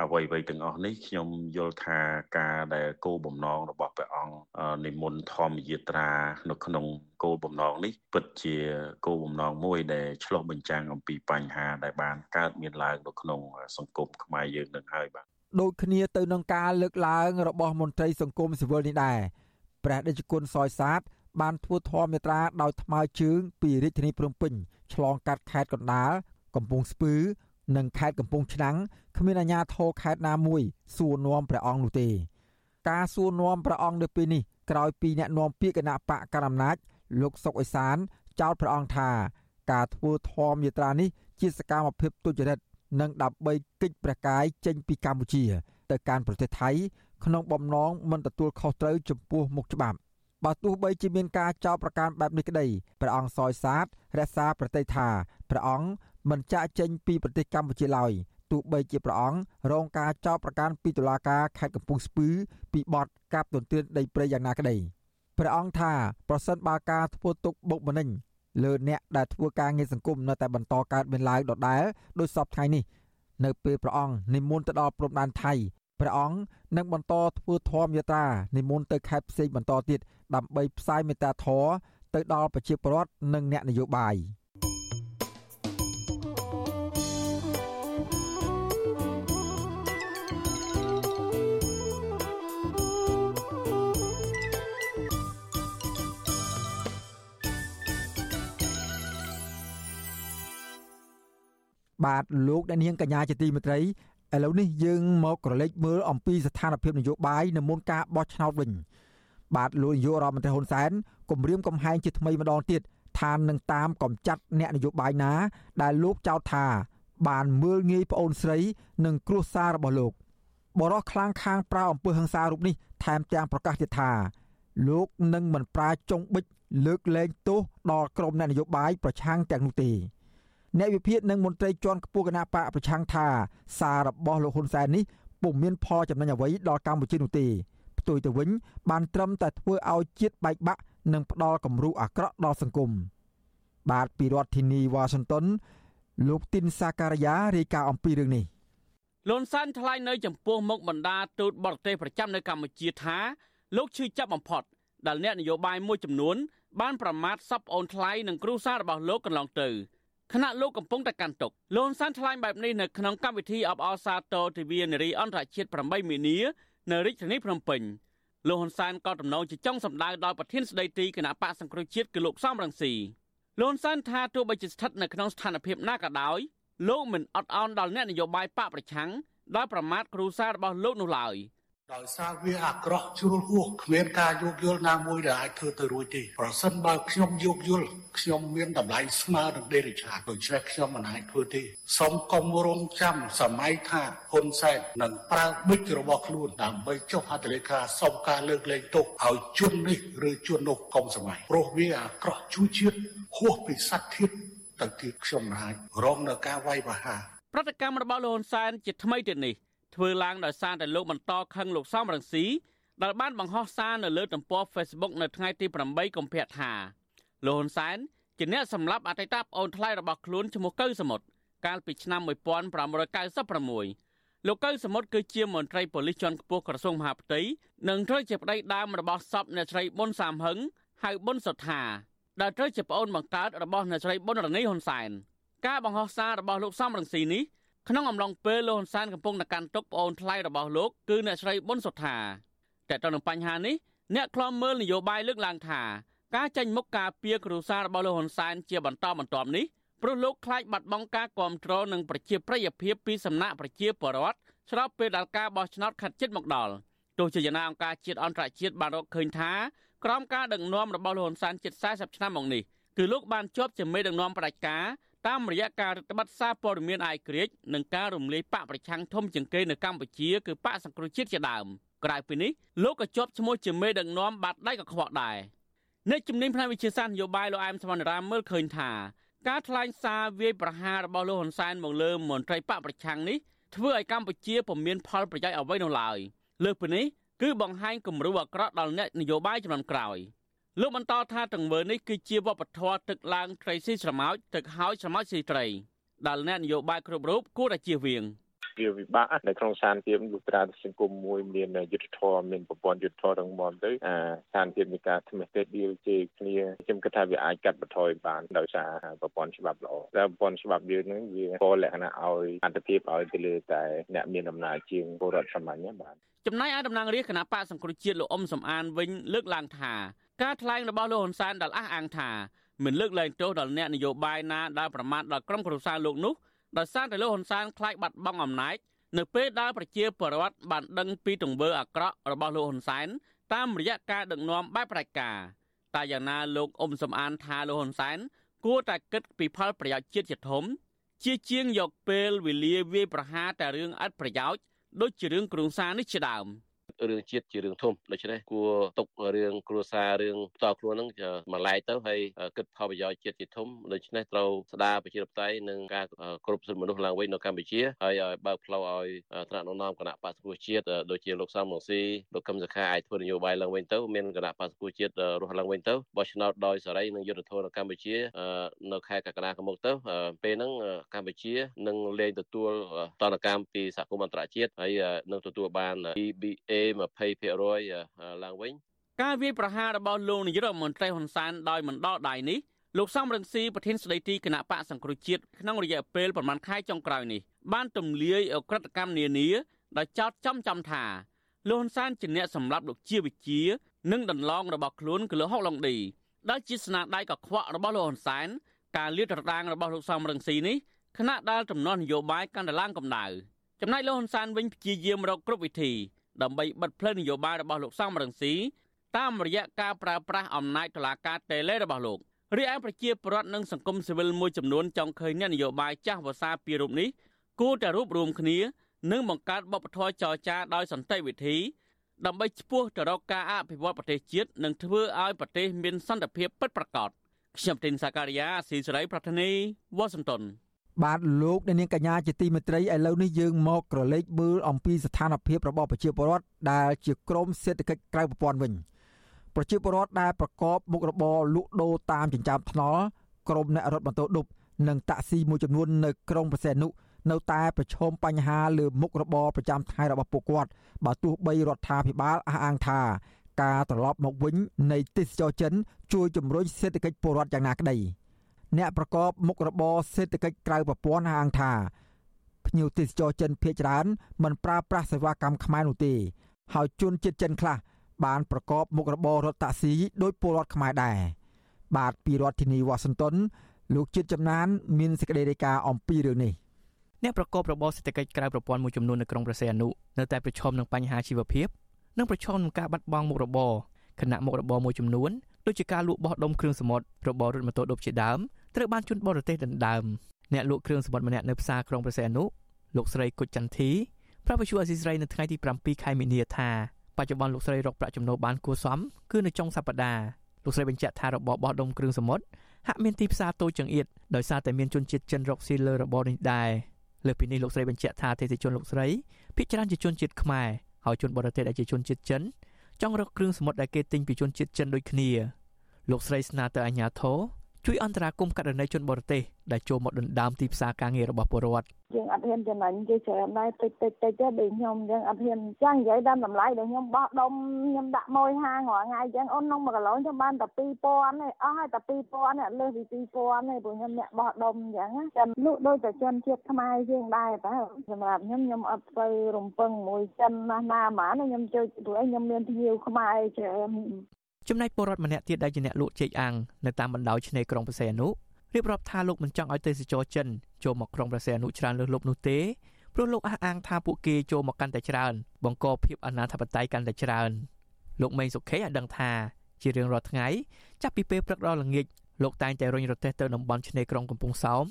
អ្វីអ្វីទាំងអស់នេះខ្ញុំយល់ថាការដែលគោលបំណងរបស់ព្រះអង្គនិមន្តធម្មយាត្រានៅក្នុងគោលបំណងនេះពិតជាគោលបំណងមួយដែលឆ្លុះបញ្ចាំងអំពីបញ្ហាដែលបានកើតមានឡើងនៅក្នុងសង្គមខ្មែរយើងនឹងហើយបាទដូចគ្នាទៅនឹងការលើកឡើងរបស់មន្ត្រីសង្គមស៊ីវិលនេះដែរ ព្រះដេចគុណសយសាទបានធ្វើធម៌មេត្រាដោយថ្មើរជើងពីរាជធានីភ្នំពេញឆ្លងកាត់ខេត្តកណ្ដាលកំពង់ស្ពឺ និងខេត្តកំពង់ឆ្នាំងគ្មានអាជ្ញាធរខេត្តណាមួយ សួរនាំព្រះអង្គនោះទេ ការសួរនាំព្រះអង្គនៅពេលនេះក្រោយពីអ្នកនាំពាក្យគណៈបកកណ្ដាលអំណាចលោកសុកអេសានចោទព្រះអង្គថា ការធ្វើធម៌យាត្រានេះជាសកម្មភាពទុច្ចរិតនិងដើម្បីគេចព្រះកាយចេញពីកម្ពុជា ទៅកាន់ប្រទេសថៃ ក្នុងបំណងមិនទទួលខុសត្រូវចំពោះមុខច្បាប់បើទោះបីជាមានការចោទប្រកាន់បែបនេះក្តីព្រះអង្គសយសាទរក្សាប្រតិថាព្រះអង្គមិនចាក់ចេញពីប្រទេសកម្ពុជាឡើយទោះបីជាព្រះអង្គរងការចោទប្រកាន់ពីតុលាការខេត្តកំពង់ស្ពឺពីបទកាប់ទន្ទ្រានដីព្រៃយ៉ាងណាក្តីព្រះអង្គថាប្រសិនបើការធ្វើទុកបុកម្នេញលើអ្នកដែលធ្វើការងារសង្គមនៅតែបន្តកើតមានឡើងដដែលដោយសពថ្ងៃនេះនៅពេលព្រះអង្គនិមន្តទៅដល់ព្រំដែនថៃ ព្រះអង្គនឹងបន្តធ្វើធម៌យាត្រានិមន្តទៅខេត្តផ្សេងបន្តទៀតដើម្បីផ្សាយមេត្តាធម៌ទៅដល់ប្រជាពលរដ្ឋនិងអ្នកនយោបាយ។បាទលោកអ្នកនាងកញ្ញាជាទីមេត្រី ឥឡូវនេះយើងមកក្រឡេកមើលអំពីស្ថានភាពនយោបាយនៅមុនការបោះឆ្នោតវិញបាទលោកនាយករដ្ឋមន្ត្រីហ៊ុនសែនគម្រាមកំហែងជាថ្មីម្ដងទៀតថានឹងតាមកំចាត់អ្នកនយោបាយណា ដែលលោកចោទថា បានមើលងាយប្អូនស្រី និងគ្រួសាររបស់លោកបរោះខ្លាំងខាងប្រើអំពើហិង្សារូបនេះថែមទាំងប្រកាសទៀតថាលោកនឹងមិនប្រាចុងបិចលើកលែងទោសដល់ក្រុមអ្នកនយោបាយប្រឆាំងទាំងនោះទេ អ្នកវិភាគនិងមន្ត្រីជាន់ខ្ពស់គណៈបកប្រឆាំងថាសាររបស់លោកហ៊ុនសែននេះពុំមានផលចំណេញអ្វីដល់កម្ពុជានោះទេផ្ទុយទៅវិញ បានត្រឹមតែធ្វើឲ្យជាតិបែកបាក់និងផ្ដល់គំរូអាក្រក់ដល់សង្គមបាទពីរដ្ឋធានីវ៉ាស៊ីនតោនលោកទីនសាការីយ៉ារាយការណ៍អំពីរឿងនេះលន់សានថ្លែងនៅចំពោះមុខបណ្ដាទូតបរទេសប្រចាំនៅកម្ពុជាថាលោកឈឺចាប់បំផុតដែលអ្នកនយោបាយមួយចំនួនបានប្រមាថសពអូនថ្លៃនិងគ្រូសារបស់លោកកន្លងទៅ ខណៈលោកកំពុងតែកាន់ទុកលន់សានថ្លែងបែបនេះនៅក្នុងកម្មវិធីអបអរសាទរទិវានារីអន្តរជាតិ8មីនានៅរាជធានីភ្នំពេញលោកហ៊ុនសែនក៏ទំនងជាចង់សម្ដៅដល់ប្រធានស្ដីទីគណៈបកសង្គ្រោះជាតិគឺលោកសំរងស៊ីលោកហ៊ុនសែនថាទោះបីជាស្ថិតនៅក្នុងស្ថានភាពណាក៏ដោយលោកមិនអត់ឱនដល់អ្នកនយោបាយបកប្រឆាំងដោយប្រមាថគ្រូសារបស់លោកនោះឡើយ។ ដោយសារវាអាក្រក់ជ្រុលហួសគ្មានការយោគយល់ណាមួយដែលអាចធ្វើទៅរួចទេប្រសិនបើខ្ញុំយោគយល់ខ្ញុំមានតម្លៃស្មើនឹងដេរិឆាតដូច្នេះខ្ញុំមិនអាចធ្វើទេសូមកុំរងចាំសម័យថាហ៊ុនសែននឹងប្រើបិចរបស់ខ្លួនដើម្បីចុះហត្ថលេខាសុំការលើកលែងទោសឲ្យជននេះឬជននោះកុំសម័យព្រោះវាអាក្រក់ជួយជាតិហួសពីសត្វធាតុទៅទៀតខ្ញុំមិនអាចរងនៅការវាយប្រហារប្រតិកម្មរបស់លោកហ៊ុនសែនជាថ្មីទៀតនេះ ធ្វើឡើងដោយសារតែលោកបន្តខឹងលោកសំរងស៊ីដែលបានបង្ហោះសារនៅលើទំព័រ Facebook នៅថ្ងៃទី8កុម្ភៈថាលោកហ៊ុនសែនជាអ្នកសម្លាប់អតីតប្អូនថ្លៃរបស់ខ្លួនឈ្មោះកៅសមុទ្រកាលពីឆ្នាំ1596លោកកៅសមុទ្រគឺជាមន្ត្រីប៉ូលីសជាន់ខ្ពស់ក្រសួងមហាផ្ទៃនិងត្រូវជាប្តីដើមរបស់សពអ្នកស្រីប៊ុនសាមហឹងហៅប៊ុនសុថាដែលត្រូវជាប្អូនបង្កើតរបស់អ្នកស្រីប៊ុនរនីហ៊ុនសែនការបង្ហោះសាររបស់លោកសំរងស៊ីនេះ ក្នុងអំឡុងពេលលោកហ៊ុនសែនកំពុងតែកាន់ទុកប្អូនថ្លៃរបស់លោកគឺអ្នកស្រីប៊ុនសុថាតែទៅនឹងបញ្ហានេះអ្នកខ្លំមើលនយោបាយលើកឡើងថាការចេញមុខការពៀគ្រូសារបស់លោកហ៊ុនសែនជាបន្តបន្ទាប់នេះព្រោះលោកខ្លាចបាត់បង់ការគ្រប់គ្រងនិងប្រជាប្រិយភាពពីសំណាក់ប្រជាពលរដ្ឋស្របពេលដែលការបោះឆ្នោតខាត់ជិតមកដល់ទោះជាយ៉ាងណាអង្គការជាតិអន្តរជាតិបានរកឃើញថាក្រោមការដឹកនាំរបស់លោកហ៊ុនសែនជិត40ឆ្នាំមកនេះគឺលោកបានជាប់ជាមេដឹកនាំផ្ដាច់ការ តាមរយៈការរដ្ឋបတ်សារព័ត៌មានអាយក្រិចនិងការរំលាយបកប្រឆាំងធំជាងគេនៅកម្ពុជាគឺបកសង្គ្រោះជាតិជាដើមក្រៅពីនេះលោកក៏ជាប់ឈ្មោះជាមេដឹកនាំបាត់ដៃក៏ខ្វក់ដែរអ្នកជំនាញផ្នែកវិទ្យាសាស្ត្រនយោបាយលោកអែមសវណ្ណរាមមើលឃើញថាការថ្លែងសារវាយប្រហាររបស់លោកហ៊ុនសែនមកលើមន្ត្រីបកប្រឆាំងនេះធ្វើឲ្យកម្ពុជាពុំមានផលប្រយោជន៍អ្វីនោះឡើយលើសពីនេះគឺបង្ហាញគំរូអាក្រក់ដល់អ្នកនយោបាយចំនួនក្រោយ។ លោកបន្តថាទង្វើនេះគឺជាវប្បធម៌ទឹកឡើងត្រីស៊ីស្រមោចទឹកហើយស្រមោចស៊ីត្រីដែលអ្នកនយោបាយគ្រប់រូបគួរតែជៀសវាងវាវិបាកនៅក្នុងស្ថានភាពលុត្រាសង្គមមួយមានយុទ្ធធម៌មានប្រព័ន្ធយុទ្ធធម៌រឹងមាំទៅអាស្ថានភាពនៃការថ្មិះទេឌីលជេគ្នាខ្ញុំគិតថាវាអាចកាត់បន្ថយបានដោយសារប្រព័ន្ធច្បាប់ល្អតែប្រព័ន្ធច្បាប់យើងនឹងវាក៏លក្ខណៈឲ្យអន្តភាពឲ្យទៅលើតែអ្នកមានអំណាចជាងពលរដ្ឋសាមញ្ញបាទចំណែកឯតំណាងរាជគណៈបកសង្គ្រោះជាតិលោកអ៊ុំសំអានវិញលើកឡើងថា ការថ្លែងរបស់លោកហ៊ុនសែនដែលអះអាងថាមិនលើកលែងទោសដល់អ្នកនយោបាយណាដែលប្រមាថដល់ក្រុមគ្រួសារលោកនោះដោយសារតែលោកហ៊ុនសែនខ្លាចបាត់បង់អំណាចនៅពេលដែលប្រជាពលរដ្ឋបានដឹងពីទង្វើអាក្រក់របស់លោកហ៊ុនសែនតាមរយៈការដឹកនាំបែបផ្ដាច់ការតែយ៉ាងណាលោកអ៊ុំសំអានថាលោកហ៊ុនសែនគួរតែគិតពីផលប្រយោជន៍ជាតិជាធំ ជាជាងយកពេលវេលាវាយប្រហារតែរឿងឥតប្រយោជន៍ដូចជារឿងគ្រួសារនេះជាដើម។ រឿងជាតិជារឿងធំដូច្នេះគួរຕົករឿងគ្រួសាររឿងផ្ទាល់ខ្លួនហ្នឹងមកឡែកទៅហើយគិតផលប្រយោជន៍ជាតិជាធំដូច្នេះត្រូវស្ដារប្រជាធិបតេយ្យនិងការគ្រប់សិទ្ធិមនុស្សឡើងវិញនៅកម្ពុជាហើយឲ្យបើកផ្លូវឲ្យថ្នាក់ដឹកនាំគណៈបក្សប្រជាជាតិដូចជាលោកសំរងស៊ីលោកកឹមសុខាអាចធ្វើនយោបាយឡើងវិញទៅមានគណៈបក្សប្រជាជាតិរស់ឡើងវិញទៅបោះឆ្នោតដោយសេរីនិងយុត្តិធម៌នៅកម្ពុជានៅខែកក្កដាខាងមុខទៅពេលហ្នឹងកម្ពុជានឹងលែងទទួលតនកម្មពីសហគមន៍អន្តរជាតិហើយនឹងទទួលបាន EBA 20%ឡើងវិញការវាយប្រហាររបស់លោកនាយករដ្ឋមន្ត្រីហ៊ុនសែនដោយមិនដល់ដៃនេះលោកសំរងស៊ីប្រធានស្ដីទីគណៈបកសង្គ្រោះជាតិក្នុងរយៈពេលប្រមាណខែចុងក្រោយនេះបានទម្លាយអក្រិតកម្មនានាដោយចោទចំចំថាលោកហ៊ុនសែនជាអ្នកសម្លាប់លោកជាវិជា និងដន្លងរបស់ខ្លួនគឺលោកហុកឡុងឌីដែលជាស្នាដៃកខ្វក់របស់លោកហ៊ុនសែនការលាតត្រដាងរបស់លោកសំរងស៊ីនេះគណៈដែលចំនួននយោបាយកាន់តែឡើងកម្ដៅចំណែកលោកហ៊ុនសែនវិញព្យាយាមរកគ្រប់វិធី ដើម្បីបិទផ្លូវនយោបាយរបស់លោកសំរងស៊ីតាមរយៈការប្រើប្រាស់អំណាចតុលាការតេឡេរបស់លោករីឯប្រជាពលរដ្ឋនិងសង្គមស៊ីវិលមួយចំនួនចង់ឃើញអ្នកនយោបាយចាស់វសាពីរូបនេះគួរតែរួបរวมគ្នានិងបង្កើតបបធរចរចាដោយសន្តិវិធី ដើម្បីឈ្មោះទៅរកការអភិវឌ្ឍប្រទេសជាតិនិងធ្វើឲ្យប្រទេសមានសន្តិភាពពិតប្រាកដខ្ញុំទីនសាការីយ៉ាស៊ីសេរីប្រធានីវ៉ាស៊ីនតោន បាទលោកអ្នកនាងកញ្ញាជាទីមេត្រីឥឡូវនេះយើងមកក្រឡេកមើលអំពីស្ថានភាពរបស់ប្រជាពលរដ្ឋដែលជាក្រមសេដ្ឋកិច្ចក្រៅប្រព័ន្ធវិញប្រជាពលរដ្ឋដែលប្រកបមុខរបរលក់ដូរតាមចិញ្ចើមថ្នល់ក្រុមអ្នករត់ម៉ូតូឌុបនិងតាក់ស៊ីមួយចំនួននៅក្រុងប្រសេនុនៅតែប្រឈមបញ្ហាលើមុខរបរប្រចាំថ្ងៃរបស់ពួកគាត់បើទោះបីរដ្ឋាភិបាលអះអាងថាការត្រឡប់មកវិញនៃទេសចរចិនជួយជំរុញសេដ្ឋកិច្ចពលរដ្ឋយ៉ាងណាក្តី អ្នកប្រកបមុខរបរសេដ្ឋកិច្ចក្រៅប្រព័ន្ធអះអាងថាភ្ញៀវទេសចរចិនភ ieck ច្រើនមិនប្រើប្រាស់សេវាកម្មខ្មែរនោះទេ ហើយជនជាតិចិនខ្លះបានប្រកបមុខរបររថតាក់ស៊ីដោយពលរដ្ឋខ្មែរដែរបាទពីរដ្ឋធានីវ៉ាស៊ីនតោនលោកជាតិចំណាន មានសេចក្តីរាយការណ៍អំពីរឿងនេះអ្នកប្រកបរបរសេដ្ឋកិច្ចក្រៅប្រព័ន្ធមួយចំនួននៅក្រុងប្រសេអនុនៅតែប្រឈមនឹងបញ្ហាជីវភាពនិងប្រឈមនឹងការបាត់បង់មុខរបរខណៈមុខរបរមួយចំនួនដូចជាការលក់បោះដុំគ្រឿងសមុទ្ររបររថម៉ូតូឌុបជាដើម ត្រូវបានជន់បរទេសដណ្ដើមអ្នកលក់គ្រឿងសមុទ្រម្នាក់នៅផ្សារក្រុងប្រសេអនុលោកស្រីគុជចន្ទធីប្រាប់វិទ្យុអស៊ីសេរីនៅថ្ងៃទី7ខែមីនាថាបច្ចុប្បន្នលោកស្រីរកប្រាក់ចំណូលបានគួរសមគឺនៅចុងសប្តាហ៍លោកស្រីបញ្ជាក់ថារបបបោះដុំគ្រឿងសមុទ្រហាក់មានទីផ្សារតូចចង្អៀតដោយសារតែមានជនជាតិចិនរកស៊ីលើរបរនេះដែរលើពីនេះលោកស្រីបញ្ជាក់ថាទេសជនលោកស្រីភិកច្រើនជាជនជាតិខ្មែរហើយជនបរទេសដែលជាជនជាតិចិនចង់រកគ្រឿងសមុទ្រដែលគេទិញពីជនជាតិចិនដូចគ្នាលោកស្រីស្នើទៅអាជ្ញាធរ ជួយអន្តរាគមន៍ករណីជនបរទេសដែលចូលមកដណ្ដើមទីផ្សារការងាររបស់ពលរដ្ឋយើងអត់ហ៊ានចំណេញគេច្រើនដែរតិចតិចតិចទេដូចខ្ញុំអញ្ចឹងអត់ហ៊ានចាំនិយាយដល់តម្លៃដែលខ្ញុំបោះដុំខ្ញុំដាក់ម៉ួយហាងរាល់ថ្ងៃអញ្ចឹងអូនក្នុង1គីឡូខ្ញុំបានតែ2000ទេអស់ហើយតែ2000នេះអត់លើសពី2000ទេព្រោះខ្ញុំអ្នកបោះដុំអញ្ចឹងចាំលក់ដូចតែជនជាតិខ្មែរយើងដែរតើសម្រាប់ខ្ញុំខ្ញុំអត់ទៅរំពឹងមួយចិនណាស់ណាហ្មងខ្ញុំជួយព្រោះខ្ញុំមានភ្ញៀវខ្មែរច្រើន ចំណែកពលរដ្ឋម្នាក់ទៀតដែលជាអ្នកលក់ចេកអាំងនៅតាមបណ្ដោយឆ្នេរក្រុងបរសេអនុរៀបរាប់ថាលោកមិនចង់ឲ្យទេសចរចិនចូលមកក្រុងបរសេអនុច្រើនលើសលប់នោះទេព្រោះលោកអះអាងថាពួកគេចូលមកកាន់តែច្រើនបង្កភាពអនាធបត័យកាន់តែច្រើនលោកមេងសុខេឲ្យដឹងថាជារៀងរាល់ថ្ងៃចាប់ពីពេលព្រឹកដល់ល្ងាចលោកតែងតែរុញរទេះទៅតំបន់ឆ្នេរក្រុងកំពង់សោម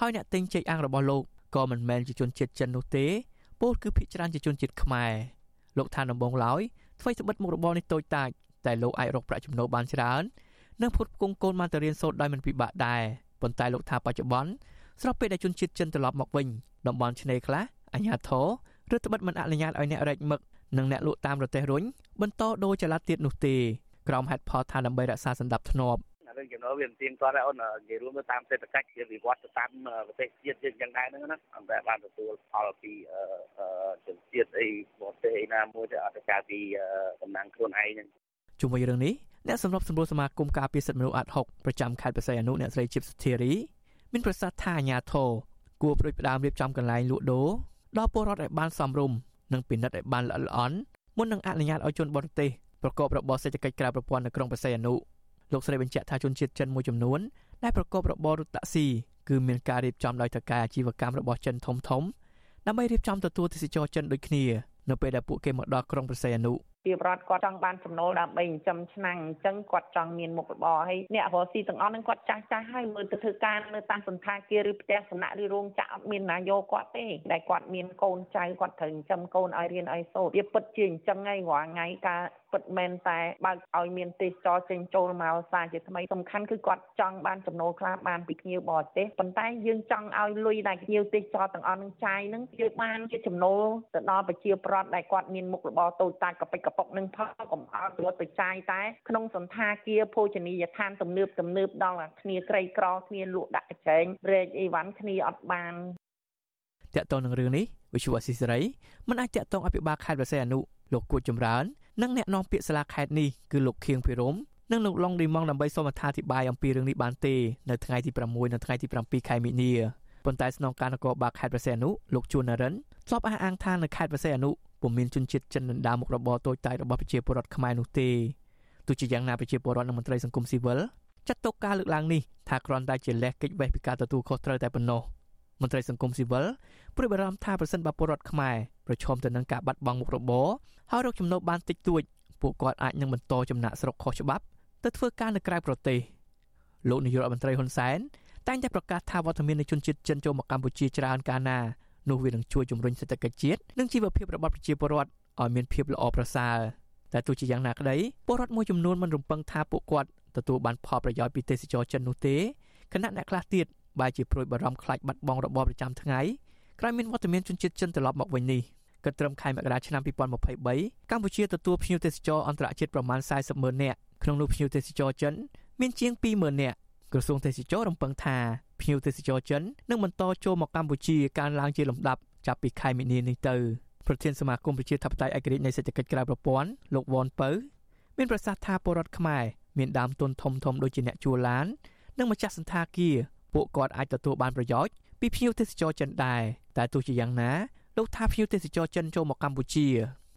ហើយអ្នកទិញចេកអាំងរបស់លោកក៏មិនមែនជាជនជាតិចិននោះទេពោលគឺភាគច្រើនជាជនជាតិខ្មែរលោកថាដំបងឡើយធ្វើស្បិតមុខរបរនេះតូចតាច តែលោកអាចរកប្រាក់ចំណូលបានច្រើននិងផ្គត់ផ្គង់កូនបានទៅរៀនសូត្រដោយមិនពិបាកដែរប៉ុន្តែលោកថាបច្ចុប្បន្នស្របពេលដែលជនជាតិចិនត្រឡប់មកវិញតំបន់ឆ្នេរខ្លះអាញាធរឬត្បិតមិនអនុញ្ញាតឲ្យអ្នករែកមឹកនិងអ្នកលក់តាមរទេះរុញបន្តដូរចល័តទៀតនោះទេក្រោមហេតុផលថាដើម្បីរក្សាសន្តិភាពធ្នាប់រឿងចំណូលវាមិនទៀងទាត់ដែរអូននិយាយរួមទៅតាមសេដ្ឋកិច្ចវាវិវត្តទៅតាមប្រទេសជាតិយើងយ៉ាងដែរហ្នឹងណាអន្តរបានទទួលផលពីជនជាតិអីបរទេសអីណាមួយទៅអត់ទៅការពីតំណែងខ្លួនឯងហ្នឹង ជុំវិញរឿងនេះអ្នកសម្របសម្រួលសមាគមការពារសិទ្ធិមនុស្សអាត់6ប្រចាំខេត្តបរសៃអនុអ្នកស្រីជីបសុធារីមានប្រសាសន៍ថាអាញាធរគួរប្រួយផ្ដើមរៀបចំកន្លែងលក់ដូរដល់ពលរដ្ឋឲ្យបានសមរម្យនិងពិនិត្យឲ្យបានល្អិតល្អន់មុននឹងអនុញ្ញាតឲ្យជនបរទេសប្រកបរបរសេដ្ឋកិច្ចក្រៅប្រព័ន្ធនៅក្រុងបរសៃអនុលោកស្រីបញ្ជាក់ថាជនជាតិចិនមួយចំនួនដែលប្រកបរបររថតាក់ស៊ីគឺមានការរៀបចំដោយតកែអាជីវកម្មរបស់ចិនធំធំដើម្បីរៀបចំទទួលទេសចរចិនដូចគ្នានៅពេលដែលពួកគេមកដល់ក្រុងប្រស័យអនុ ជាប្រដ្ឋគាត់ចង់បានចំណូលដើម្បីចិញ្ចឹមឆ្នាំងអញ្ចឹងគាត់ចង់មានមុខរបរហើយអ្នករកស៊ីទាំងអស់ហ្នឹងគាត់ចាស់ចាស់ហើយមើលទៅធ្វើការនៅតាមសន្តាគារឬផ្ទះសំណាក់ឬរោងចក្រអត់មានណាយកគាត់ទេដែលគាត់មានកូនចៅគាត់ត្រូវចិញ្ចឹមកូនឲ្យរៀនឲ្យសូត្រវាពិតជាអញ្ចឹងហើយរាល់ថ្ងៃការ ពិតមែនតែបើកឲ្យមានទេសចរចេញចូលមកសារជាថ្មីសំខាន់គឺគាត់ចង់បានចំណូលខ្លះបានពីភ្ញៀវបរទេសប៉ុន្តែយើងចង់ឲ្យលុយដែលភ្ញៀវទេសចរទាំងអស់នឹងចាយនឹងយើងបានជាចំណូលទៅដល់ប្រជាប្រដ្ឋដែលគាត់មានមុខរបរតូចតាចកប៉ិចកប៉ុកនឹងផលកុំឲ្យរត់ទៅចាយតែក្នុងសន្តាគារភោជនីយដ្ឋានទំនើបទំនើបដល់គ្នាក្រីក្រគ្នាលក់ដាក់កញ្ចែងរែកអីវ៉ាន់គ្នាអត់បានតកតងនឹងរឿងនេះវិទ្យុអស៊ីសេរីមិនអាចតកតងអភិបាលខេត្តបរសៃអនុលោកគួចចម្រើន និងអ្នកនាំពាក្យសាលាខេត្តនេះគឺលោកខៀងភិរមនិងលោកឡុងឌីម៉ងដើម្បីសូមអត្ថាធិប្បាយអំពីរឿងនេះបានទេនៅថ្ងៃទី6និងថ្ងៃទី7ខែមិនិនាប៉ុន្តែស្នងការនគរបាលខេត្តប្រសេនុលោកជួននរិនធ្លាប់អះអាងថានៅខេត្តប្រសេនុពុំមានជនជាតិចិនដណ្ដើមមុខរបរតូចតាចរបស់ប្រជាពលរដ្ឋខ្មែរនោះទេទោះជាយ៉ាងណាប្រជាពលរដ្ឋនិងមន្ត្រីសង្គមស៊ីវិលចាត់ទុកការលើកឡើងនេះថាគ្រាន់តែជាលេសកិច្ចវេះពីការទទួលខុសត្រូវតែប៉ុណ្ណោះមន្ត្រីសង្គមស៊ីវិលព្រួយបារម្ភថាប្រសិនបើពលរដ្ឋខ្មែរ ប្រឈមទៅនឹងការបាត់បង់មុខរបរហើយរកចំណូលបានតិចតួចពួកគាត់អាចនឹងបន្តចំណាក់ស្រុកខុសច្បាប់ទៅធ្វើការនៅក្រៅប្រទេសលោកនាយករដ្ឋមន្ត្រីហ៊ុនសែនតែងតែប្រកាសថាវត្តមាននៃជនជាតិចិនចូលមកកម្ពុជាច្រើនកាលណានោះវានឹងជួយជំរុញសេដ្ឋកិច្ចជាតិនិងជីវភាពរបស់ប្រជាពលរដ្ឋឲ្យមានភាពល្អប្រសើរតែទោះជាយ៉ាងណាក្តីពលរដ្ឋមួយចំនួនមិនរំពឹងថាពួកគាត់ទទួលបានផលប្រយោជន៍ពីទេសចរចិននោះទេខណៈអ្នកខ្លះទៀតបែរជាព្រួយបារម្ភខ្លាចបាត់បង់របបប្រចាំថ្ងៃ ក្រោយមានវត្តមានជនជាតិចិនត្រឡប់មកវិញនេះគិតត្រឹមខែមករាឆ្នាំ2023កម្ពុជាទទួលភ្ញៀវទេសចរអន្តរជាតិប្រមាណ40ម៉ឺននាក់ក្នុងនោះភ្ញៀវទេសចរចិនមានជាង20ម៉ឺននាក់ក្រសួងទេសចររំពឹងថាភ្ញៀវទេសចរចិននឹងបន្តចូលមកកម្ពុជាកើនឡើងជាលំដាប់ចាប់ពីខែមីនានេះទៅប្រធានសមាគមប្រជាធិបតេយ្យឯករាជ្យនៃសេដ្ឋកិច្ចក្រៅប្រព័ន្ធលោកវ៉ាន់ពៅមានប្រសាសន៍ថាពលរដ្ឋខ្មែរមានដើមទុនធំធំដូចជាអ្នកជួលឡាននិងម្ចាស់សន្តាគារពួកគាត់អាចទទួលបានប្រយោជន៍ ពីភ្ញៀវទេសចរចិនដែរតែទោះជាយ៉ាងណាលោកថាភ្ញៀវទេសចរចិនចូលមកកម្ពុជា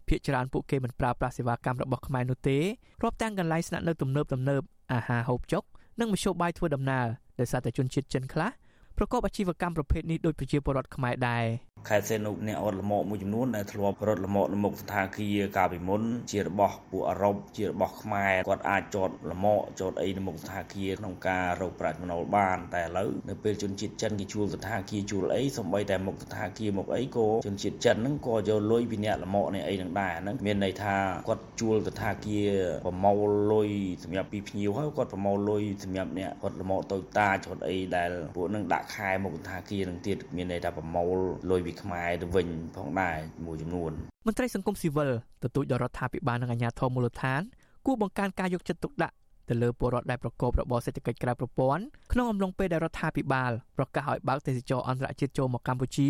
ភ្នាក់ច្រើនពួកគេមិនប្រើប្រាស់សេវាកម្មរបស់ខ្មែរនោះទេរាប់ទាំងកន្លែងស្នាក់នៅទំនើបទំនើបអាហារហូបចុកនិងមធ្យោបាយធ្វើដំណើរដោយសារតែជនជាតិចិនខ្លះប្រកបអាជីវកម្មប្រភេទនេះដូចប្រជាពលរដ្ឋខ្មែរដែរ ខេត្តសេនុអ្នកអត់លមកមួយចំនួនដែលធ្លាប់រត់លមកលមុខស្ថានភាពកាលពីមុនជារបស់ពួកអឺរ៉ុបជារបស់ខ្មែរគាត់អាចចតលមកចតអីនៅមុខស្ថានភាពក្នុងការរកប្រាក់ចំណូលបាន តែឥឡូវនៅពេលជនជាតិចិនគេជួលស្ថានភាពជួលអីសំបីតែមុខស្ថានភាពមុខអីក៏ជនជាតិចិនហ្នឹងក៏យកលុយពីអ្នកលមកនេះអីហ្នឹងដែរហ្នឹងមានន័យថាគាត់ជួលស្ថានភាពប្រមូលលុយសម្រាប់ពីភ្ញៀវហើយគាត់ប្រមូលលុយសម្រាប់អ្នកគាត់លមកតូចតាចគាត់អីដែលពួកហ្នឹងដាក់ខែមុខស្ថានភាពហ្នឹងទៀតមានន័យថាប្រមូលលុយពីខ្មែរទៅវិញផងដែរមួយចំនួនមន្ត្រីសង្គមស៊ីវិលទទូចដល់រដ្ឋាភិបាលនិងអាជ្ញាធរមូលដ្ឋានគួរបង្កើនការយកចិត្តទុកដាក់ទៅលើពលរដ្ឋដែលប្រកបរបរសេដ្ឋកិច្ចក្រៅប្រព័ន្ធក្នុងអំឡុងពេលដែលរដ្ឋាភិបាលប្រកាសឲ្យបើកទេសចរអន្តរជាតិចូលមកកម្ពុជា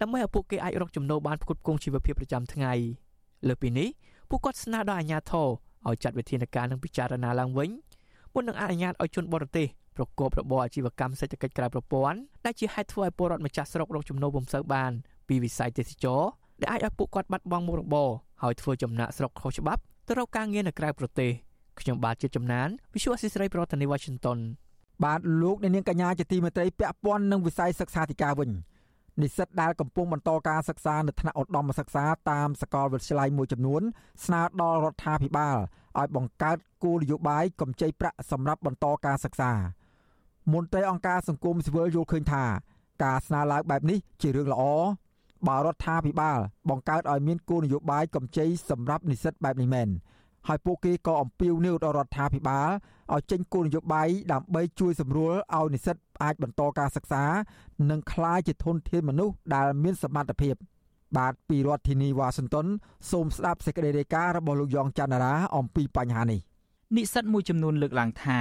ដើម្បីឲ្យពួកគេអាចរកចំណូលបានផ្គត់ផ្គង់ជីវភាពប្រចាំថ្ងៃលើពីនេះពួកគាត់ស្នើដល់អាជ្ញាធរឲ្យចាត់វិធានការនិងពិចារណាឡើងវិញមុននឹងអនុញ្ញាតឲ្យជនបរទេស ប្រកបរបរអាជីវកម្មសេដ្ឋកិច្ចក្រៅប្រព័ន្ធដែលជាហេតុធ្វើឲ្យពលរដ្ឋម្ចាស់ស្រុករកចំណូលពុំសូវបានពីវិស័យទេសចរដែលអាចឲ្យពួកគាត់បាត់បង់មុខរបរហើយធ្វើចំណាក់ស្រុកខុសច្បាប់ទៅរកការងារនៅក្រៅប្រទេសខ្ញុំបាទជាចំណាន Visual Assisray ប្រធានាទី Washington បាទលោកអ្នកនាងកញ្ញាជាទីមេត្រីពាក់ព័ន្ធនឹងវិស័យសិក្សាធិការវិញនិស្សិតដែលកំពុងបន្តការសិក្សានៅថ្នាក់ឧត្តមសិក្សាតាមសាកលវិទ្យាល័យមួយចំនួន ស្នើដល់រដ្ឋាភិបាលឲ្យបង្កើតគោលនយោបាយកម្ចីប្រាក់សម្រាប់បន្តការសិក្សា មន្ត្រីអង្គការសង្គមស៊ីវិលយល់ឃើញថា ការស្នើឡើងបែបនេះជារឿងល្អបើរដ្ឋាភិបាល បង្កើតឲ្យមានគោលនយោបាយកម្ចីសម្រាប់និស្សិតបែបនេះមែនហើយពួកគេក៏អំពាវនាវដល់រដ្ឋាភិបាលឲ្យចេញគោលនយោបាយដើម្បីជួយសម្រួលឲ្យនិស្សិតអាចបន្តការសិក្សា និងក្លាយជាធនធានមនុស្សដែលមានសមត្ថភាព បាទពីរដ្ឋធានីវ៉ាស៊ីនតោនសូមស្ដាប់សេចក្តីរាយការណ៍របស់លោកយ៉ងច័ន្ទរាអំពីបញ្ហានេះនិស្សិតមួយចំនួនលើកឡើងថា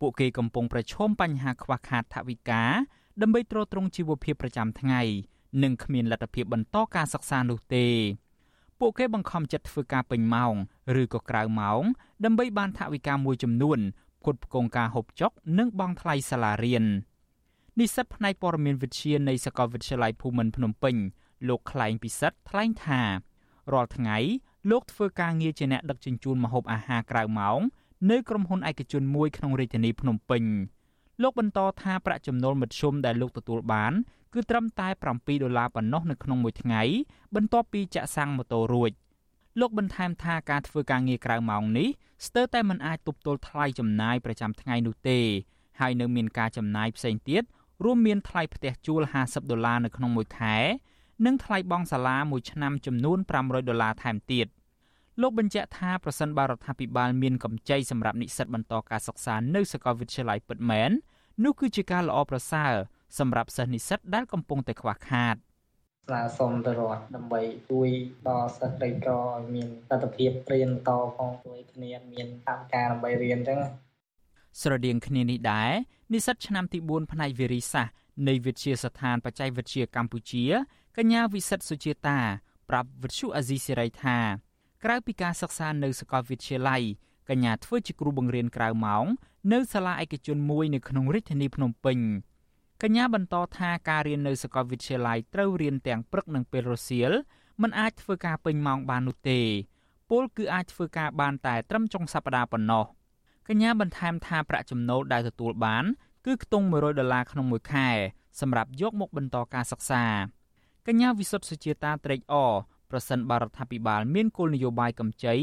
ពួកគេកំពុងប្រឈមបញ្ហាខ្វះខាតថវិកាដើម្បីទ្រទ្រង់ជីវភាពប្រចាំថ្ងៃនិងគ្មានលទ្ធភាពបន្តការសិក្សានោះទេពួកគេបង្ខំចិត្តធ្វើការពេញម៉ោងឬក៏ក្រៅម៉ោងដើម្បីបានថវិកាមួយចំនួនផ្គត់ផ្គង់ការហូបចុកនិងបង់ថ្លៃសាលារៀននិស្សិតផ្នែកព័ត៌មានវិទ្យានៃសាកលវិទ្យាល័យភូមិន្ទភ្នំពេញលោកខ្លែងពិសិដ្ឋថ្លែងថារាល់ថ្ងៃលោកធ្វើការងារជាអ្នកដឹកជញ្ជូនម្ហូបអាហារក្រៅម៉ោង នៅក្រុមហ៊ុនឯកជនមួយក្នុងរាជធានីភ្នំពេញលោកបន្តថាប្រាក់ចំណូលមធ្យមដែលលោកទទួលបានគឺត្រឹមតែ7ដុល្លារប៉ុណ្ណោះនៅក្នុងមួយថ្ងៃបន្ទាប់ពីចាក់សាំងម៉ូតូរួចលោកបន្ថែមថាការធ្វើការងារក្រៅម៉ោងនេះស្ទើរតែមិនអាចទប់ទល់ថ្លៃចំណាយប្រចាំថ្ងៃនោះទេហើយនៅមានការចំណាយផ្សេងទៀតរួមមានថ្លៃផ្ទះជួល50ដុល្លារនៅក្នុងមួយខែនិងថ្លៃបង់សាលាមួយឆ្នាំចំនួន500ដុល្លារថែមទៀត លោកបញ្ជាក់ថាប្រសិនបើរដ្ឋាភិបាលមានកម្ចីសម្រាប់និស្សិតបន្តការសិក្សានៅសាកលវិទ្យាល័យពិតមែននោះគឺជាការល្អប្រសើរសម្រាប់សិស្សនិស្សិតដែលកំពុងតែខ្វះខាតស្នើសុំទៅរដ្ឋដើម្បីជួយដល់សិស្សក្រីក្រឲ្យមានលទ្ធភាពរៀនតផងជួយគ្នាមានកម្មការដើម្បីរៀនអញ្ចឹងស្រដៀងគ្នានេះដែរនិស្សិតឆ្នាំទី4ផ្នែកវិរិយសាស្ត្រនៃវិទ្យាស្ថានបច្ចេកវិទ្យាកម្ពុជាកញ្ញាវិសិទ្ធសុជាតាប្រាប់វិទ្យុអាស៊ីសេរីថា ក្រៅពីការសិក្សានៅសាកលវិទ្យាល័យកញ្ញាធ្វើជាគ្រូបង្រៀនក្រៅម៉ោង នៅសាលាឯកជនមួយនៅក្នុងរាជធានីភ្នំពេញកញ្ញាបន្តថាការរៀននៅសាកលវិទ្យាល័យត្រូវរៀនទាំងព្រឹកនិងពេលរសៀលមិនអាចធ្វើការពេញម៉ោងបាននោះទេពលគឺអាចធ្វើការបានតែត្រឹមចុងសប្តាហ៍ប៉ុណ្ណោះកញ្ញាបន្ថែមថាប្រាក់ចំណូលដែលទទួលបាន គឺខ្ទង់100ដុល្លារក្នុងមួយខែសម្រាប់យកមកបន្តការសិក្សាកញ្ញាវិសុទ្ធសុជាតាត្រេកអរ ប្រសិនបរដ្ឋាភិបាលមានគោលនយោបាយកម្ចី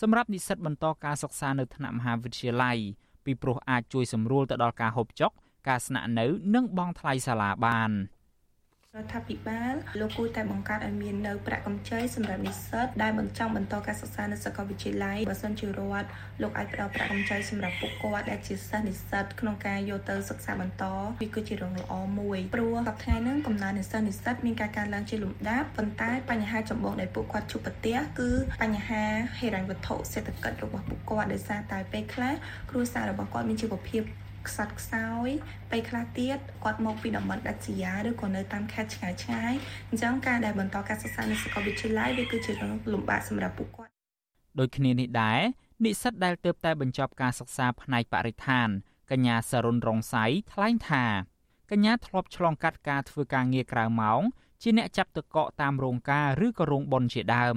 សម្រាប់និស្សិតបន្តការសិក្សានៅថ្នាក់មហាវិទ្យាល័យពីព្រោះអាចជួយសម្រួលទៅដល់ការហូបចុកការស្នាក់នៅ និងបង់ថ្លៃសាលាបាន។ រដ្ឋាភិបាលលោកគួរតែបង្កើតឲ្យមាននៅប្រាក់កម្ចីសម្រាប់និស្សិតដែលមិនចង់បន្តការសិក្សានៅសាកលវិទ្យាល័យបើសិនជារដ្ឋលោកអាចផ្ដល់ប្រាក់កម្ចីសម្រាប់ពួកគាត់ដែលជាសិស្សនិស្សិតក្នុងការយកទៅសិក្សាបន្តវាគឺជារឿងល្អមួយព្រោះសប្តាហ៍ហ្នឹងកំណើននិស្សិតនិស្សិតមានការកើនឡើងជាលំដាប់ប៉ុន្តែបញ្ហាចម្បងដែលពួកគាត់ជួបប្រទះគឺបញ្ហាហិរញ្ញវត្ថុសេដ្ឋកិច្ចរបស់ពួកគាត់ដោយសារតែពេលខ្លះគ្រួសាររបស់គាត់មានជីវភាព ខ្សត់ខ្សោយពេលខ្លះទៀតគាត់មកពីតំបន់ដាច់ស្រយាលឬក៏នៅតាមខេត្តឆ្ងាយឆ្ងាយអញ្ចឹងការដែលបន្តការសិក្សានៅសាកលវិទ្យាល័យវាគឺជារឿងលំបាកសម្រាប់ពួកគាត់ដូចគ្នានេះដែរនិស្សិតដែលទើបតែបញ្ចប់ការសិក្សាផ្នែកបរិស្ថានកញ្ញាសរុនរងសៃថ្លែងថាកញ្ញាធ្លាប់ឆ្លងកាត់ការធ្វើការងារក្រៅម៉ោងជាអ្នកចាប់ទឹកកកតាមរោងការឬក៏រោងបុណ្យជាដើម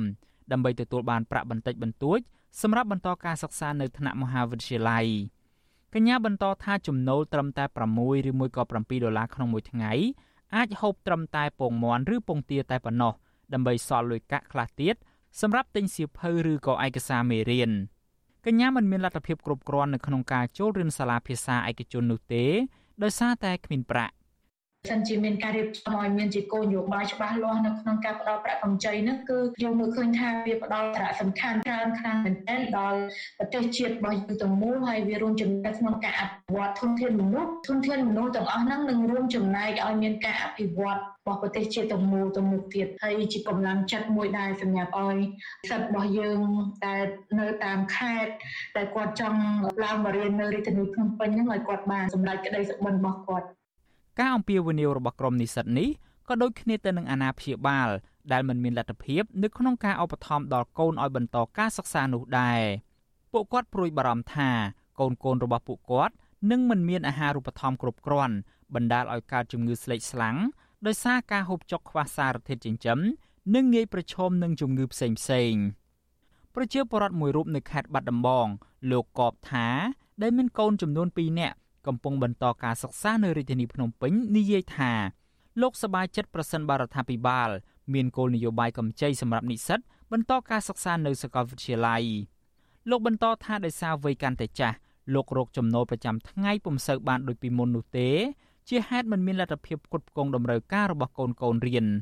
ដើម្បីទទួលបានប្រាក់បន្តិចបន្តួចសម្រាប់បន្តការសិក្សានៅថ្នាក់មហាវិទ្យាល័យ កញ្ញាបន្តថាចំណូលត្រឹមតែ6ឬមួយក៏7ដុល្លារក្នុងមួយថ្ងៃអាចហូបត្រឹមតែពងមាន់ឬពងទាតែប៉ុណ្ណោះដើម្បីសល់លុយកាក់ខ្លះទៀតសម្រាប់ទិញសៀវភៅឬក៏ឯកសារមេរៀនកញ្ញាមិនមានលទ្ធភាពគ្រប់គ្រាន់នៅក្នុងការចូលរៀនសាលាភាសាឯកជននោះទេដោយសារតែគ្មានប្រាក់ សិនជាមានការរៀបចំឲ្យមានជាគោលនយោបាយច្បាស់លាស់នៅក្នុងការផ្តល់ប្រាក់កម្ចីនោះគឺយើងមើលឃើញថាវាផ្តល់សារៈសំខាន់ច្រើនខ្លាំងមែនទែនដល់ប្រទេសជាតិរបស់យើងទាំងមូលហើយវារួមចំណែកក្នុងការអភិវឌ្ឍធនធានមនុស្សធនធានមនុស្សទាំងអស់ហ្នឹងនឹងរួមចំណែកឲ្យមានការអភិវឌ្ឍរបស់ប្រទេសជាតិទាំងមូលទៅមុខទៀតហើយជាកម្លាំងចិត្តមួយដែរសម្រាប់ឲ្យសិទ្ធិរបស់យើងតែនៅតាមខេត្តតែគាត់ចង់ឡើងមករៀននៅរាជធានីភ្នំពេញហ្នឹងឲ្យគាត់បានសម្រេចក្តីសុបិនរបស់គាត់ ការអំពាវនាវរបស់ក្រុមនិស្សិតនេះក៏ដូចគ្នាទៅនឹងអាណាព្យាបាលដែលមិនមានលទ្ធភាពនៅក្នុងការឧបត្ថម្ភដល់កូនឲ្យបន្តការសិក្សានោះដែរពួកគាត់ព្រួយបារម្ភថាកូនកូនរបស់ពួកគាត់នឹងមិនមានអាហារូបត្ថម្ភគ្រប់គ្រាន់បណ្ដាលឲ្យកើតជំងឺស្លេកស្លាំងដោយសារការហូបចុកខ្វះសារធាតុចិញ្ចឹមនិងងាយប្រឈមនឹងជំងឺផ្សេងផ្សេងប្រជាពលរដ្ឋមួយរូបនៅខេត្តបាត់ដំបងលោកកបថាដែលមានកូនចំនួន2នាក់ កំពុងបន្តការសិក្សានៅរាជធានីភ្នំពេញនិយាយថាលោកសប្បាយចិត្តប្រសិនបរដ្ឋាភិបាលមានគោលនយោបាយកម្ចីសម្រាប់និស្សិតបន្តការសិក្សានៅសាកលវិទ្យាល័យលោកបន្តថាដោយសារវ័យកាន់តែចាស់លោករកចំណូលប្រចាំថ្ងៃពុំសូវបានដូចពីមុននោះទេ ជាហេតុមិនមានលទ្ធភាពផ្គត់ផ្គង់តម្រូវការរបស់កូនកូនរៀន។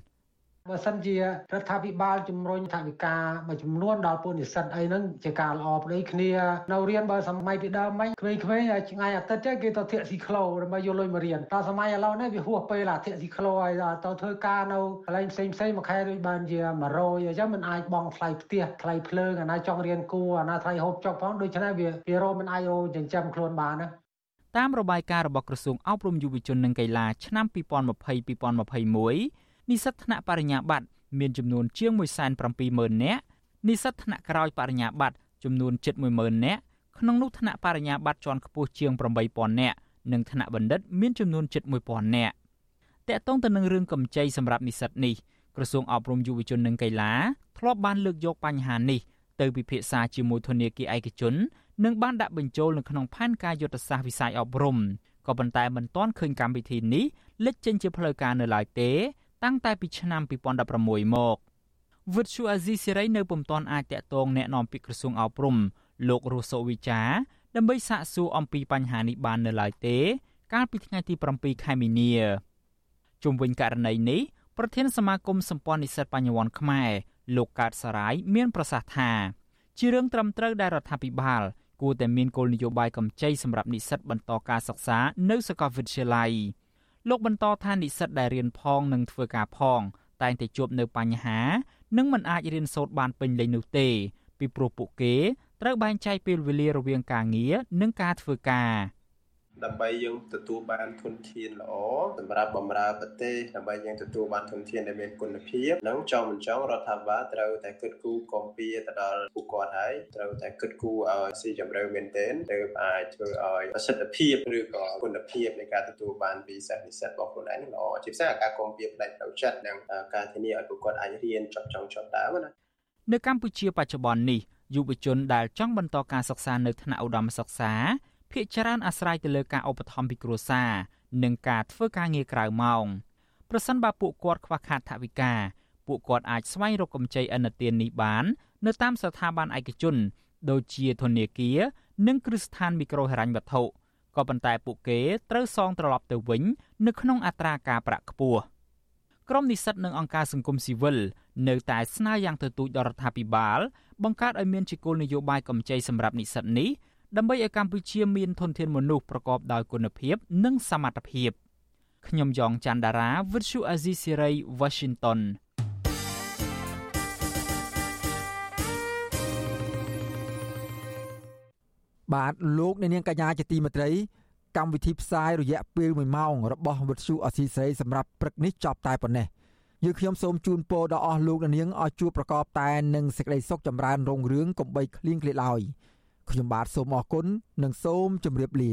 បើសិនជារដ្ឋាភិបាលជំរុញថវិកាមួយចំនួនដល់ពលនិស្សិតអីហ្នឹងជាការល្អប្តីគ្នានៅរៀនបើសម័យពីដើមហ្នឹងក្មេងៗថ្ងៃអាទិត្យគេទៅធាក់ស៊ីក្លូដើម្បីយកលុយមករៀនតែសម័យឥឡូវនេះវាហួសពេលអាធាក់ស៊ីក្លូហើយទៅធ្វើការនៅកន្លែងផ្សេងផ្សេងមួយខែដូចបានជា100អញ្ចឹងมันអាចបងថ្លៃផ្ទះថ្លៃភ្លើងអាណាចង់រៀនគួរអាណាថ្លៃហូបចុកផងដូច្នេះវាវារោមិនអាចរោចិញ្ចឹមខ្លួនបានណាតាមរបាយការណ៍របស់ក្រសួងអប់រំយុវជននិងកីឡាឆ្នាំ2020-2021 និស្សិតថ្នាក់បរិញ្ញាបត្រមានចំនួនជាង170,000នាក់និស្សិតថ្នាក់ក្រោយបរិញ្ញាបត្រចំនួនជិត10,000នាក់ក្នុងនោះថ្នាក់បរិញ្ញាបត្រជាន់ខ្ពស់ជាង8,000នាក់និងថ្នាក់បណ្ឌិតមានចំនួនជិត1,000នាក់តកតងទៅនឹងរឿងកម្ចីសម្រាប់និស្សិតនេះក្រសួងអប់រំយុវជននិងកីឡាធ្លាប់បានលើកយកបញ្ហានេះទៅពិភាក្សាជាមួយធនាគារឯកជននិងបានដាក់បញ្ចូលនៅក្នុងផែនការយុទ្ធសាស្ត្រវិស័យអប់រំក៏ប៉ុន្តែមិនទាន់ឃើញកម្មវិធីនេះលេចចេញជាផ្លូវការនៅឡើយទេ តាំងតែពីឆ្នាំ2016មកវិទ្យុអាស៊ីសេរីនៅពុំទាន់អាចតាក់ទងแนะនាំពាក្យក្រសួងអប់រំលោករស់សុវិចាដើម្បីសាកសួរអំពីបញ្ហានេះបាននៅឡើយទេ កាលពីថ្ងៃទី7ខែមីនាជុំវិញករណីនេះប្រធានសមាគមសម្ព័ន្ធនិស្សិតបញ្ញវន្តខ្មែរលោកកើតសារាយមានប្រសាសន៍ថាជារឿងត្រឹមត្រូវដែលរដ្ឋាភិបាលគួរតែមានគោលនយោបាយកម្ចីសម្រាប់និស្សិតបន្តការសិក្សានៅសាកលវិទ្យាល័យ លោកបន្តថានិស្សិតដែលរៀនផងនិងធ្វើការផង តែងតែជួបនៅបញ្ហានិងមិនអាចរៀនសូត្របានពេញលេញនោះទេ ពីព្រោះពួកគេត្រូវបែងចែកពេលវេលារវាងការងារនិងការធ្វើការ។ ដើម្បីយើងទទួលបានធនធានល្អសម្រាប់បម្រើប្រទេសដើម្បីយើងទទួលបានធនធានដែលមានគុណភាពនិងចង់មិនចង់រដ្ឋាភិបាលត្រូវតែគិតគូរគំពីទៅដល់ពួកគាត់ហើយត្រូវតែគិតគូរឲ្យស៊ីជម្រៅមែនទែនទើបអាចធ្វើឲ្យប្រសិទ្ធភាពឬក៏គុណភាពនៃការទទួលបានពីសិស្សនិស្សិតរបស់ខ្លួនឯងល្អជាពិសេសការគំពីផ្នែកផ្លូវចិត្តនិងការធានាឲ្យពួកគាត់អាចរៀនចប់ចង់ចប់ដើមណានៅកម្ពុជាបច្ចុប្បន្ននេះយុវជនដែលចង់បន្តការសិក្សានៅថ្នាក់ឧត្តមសិក្សា ភាគច្រើនអាស្រ័យទៅលើការឧបត្ថម្ភពីគ្រួសារនិងការធ្វើការងារក្រៅម៉ោងប្រសិនបើពួកគាត់ខ្វះខាតថវិកាពួកគាត់អាចស្វែងរកកម្ចីឥណទាននេះបាន នៅតាមស្ថាប័នឯកជន ដូចជាធនាគារនិងគ្រឹះស្ថានមីក្រូហិរញ្ញវត្ថុក៏ប៉ុន្តែពួកគេត្រូវសងត្រឡប់ទៅវិញ នៅក្នុងអត្រាការប្រាក់ខ្ពស់ក្រមនិស្សិតនិងអង្គការសង្គមស៊ីវិលនៅតែស្នើយ៉ាងទទូចដល់រដ្ឋាភិបាលបង្កើតឲ្យមានជាគោលនយោបាយកម្ចីសម្រាប់និស្សិតនេះ ដើម្បីឲ្យកម្ពុជាមានធនធានមនុស្សប្រកបដោយគុណភាព និងសមត្ថភាពខ្ញុំយ៉ងច័ន្ទដារាវិទ្យុអាស៊ីសេរី Washington បាទលោកអ្នកនាងកញ្ញាជាទីមេត្រីកម្មវិធីផ្សាយរយៈពេល1ម៉ោងរបស់វិទ្យុអស៊ីសេរីសម្រាប់ព្រឹកនេះចប់តែប៉ុណ្ណេះយើងខ្ញុំសូមជូនពរដល់អស់លោកអ្នកនាងឲ្យជួបប្រកបតែនឹងសេចក្តីសុខចម្រើនរុងរឿងកុំបីឃ្លៀងឃ្លាតឡើយ។ ខ្ញុំបាទសូមអរគុណនិងសូមជម្រាបលា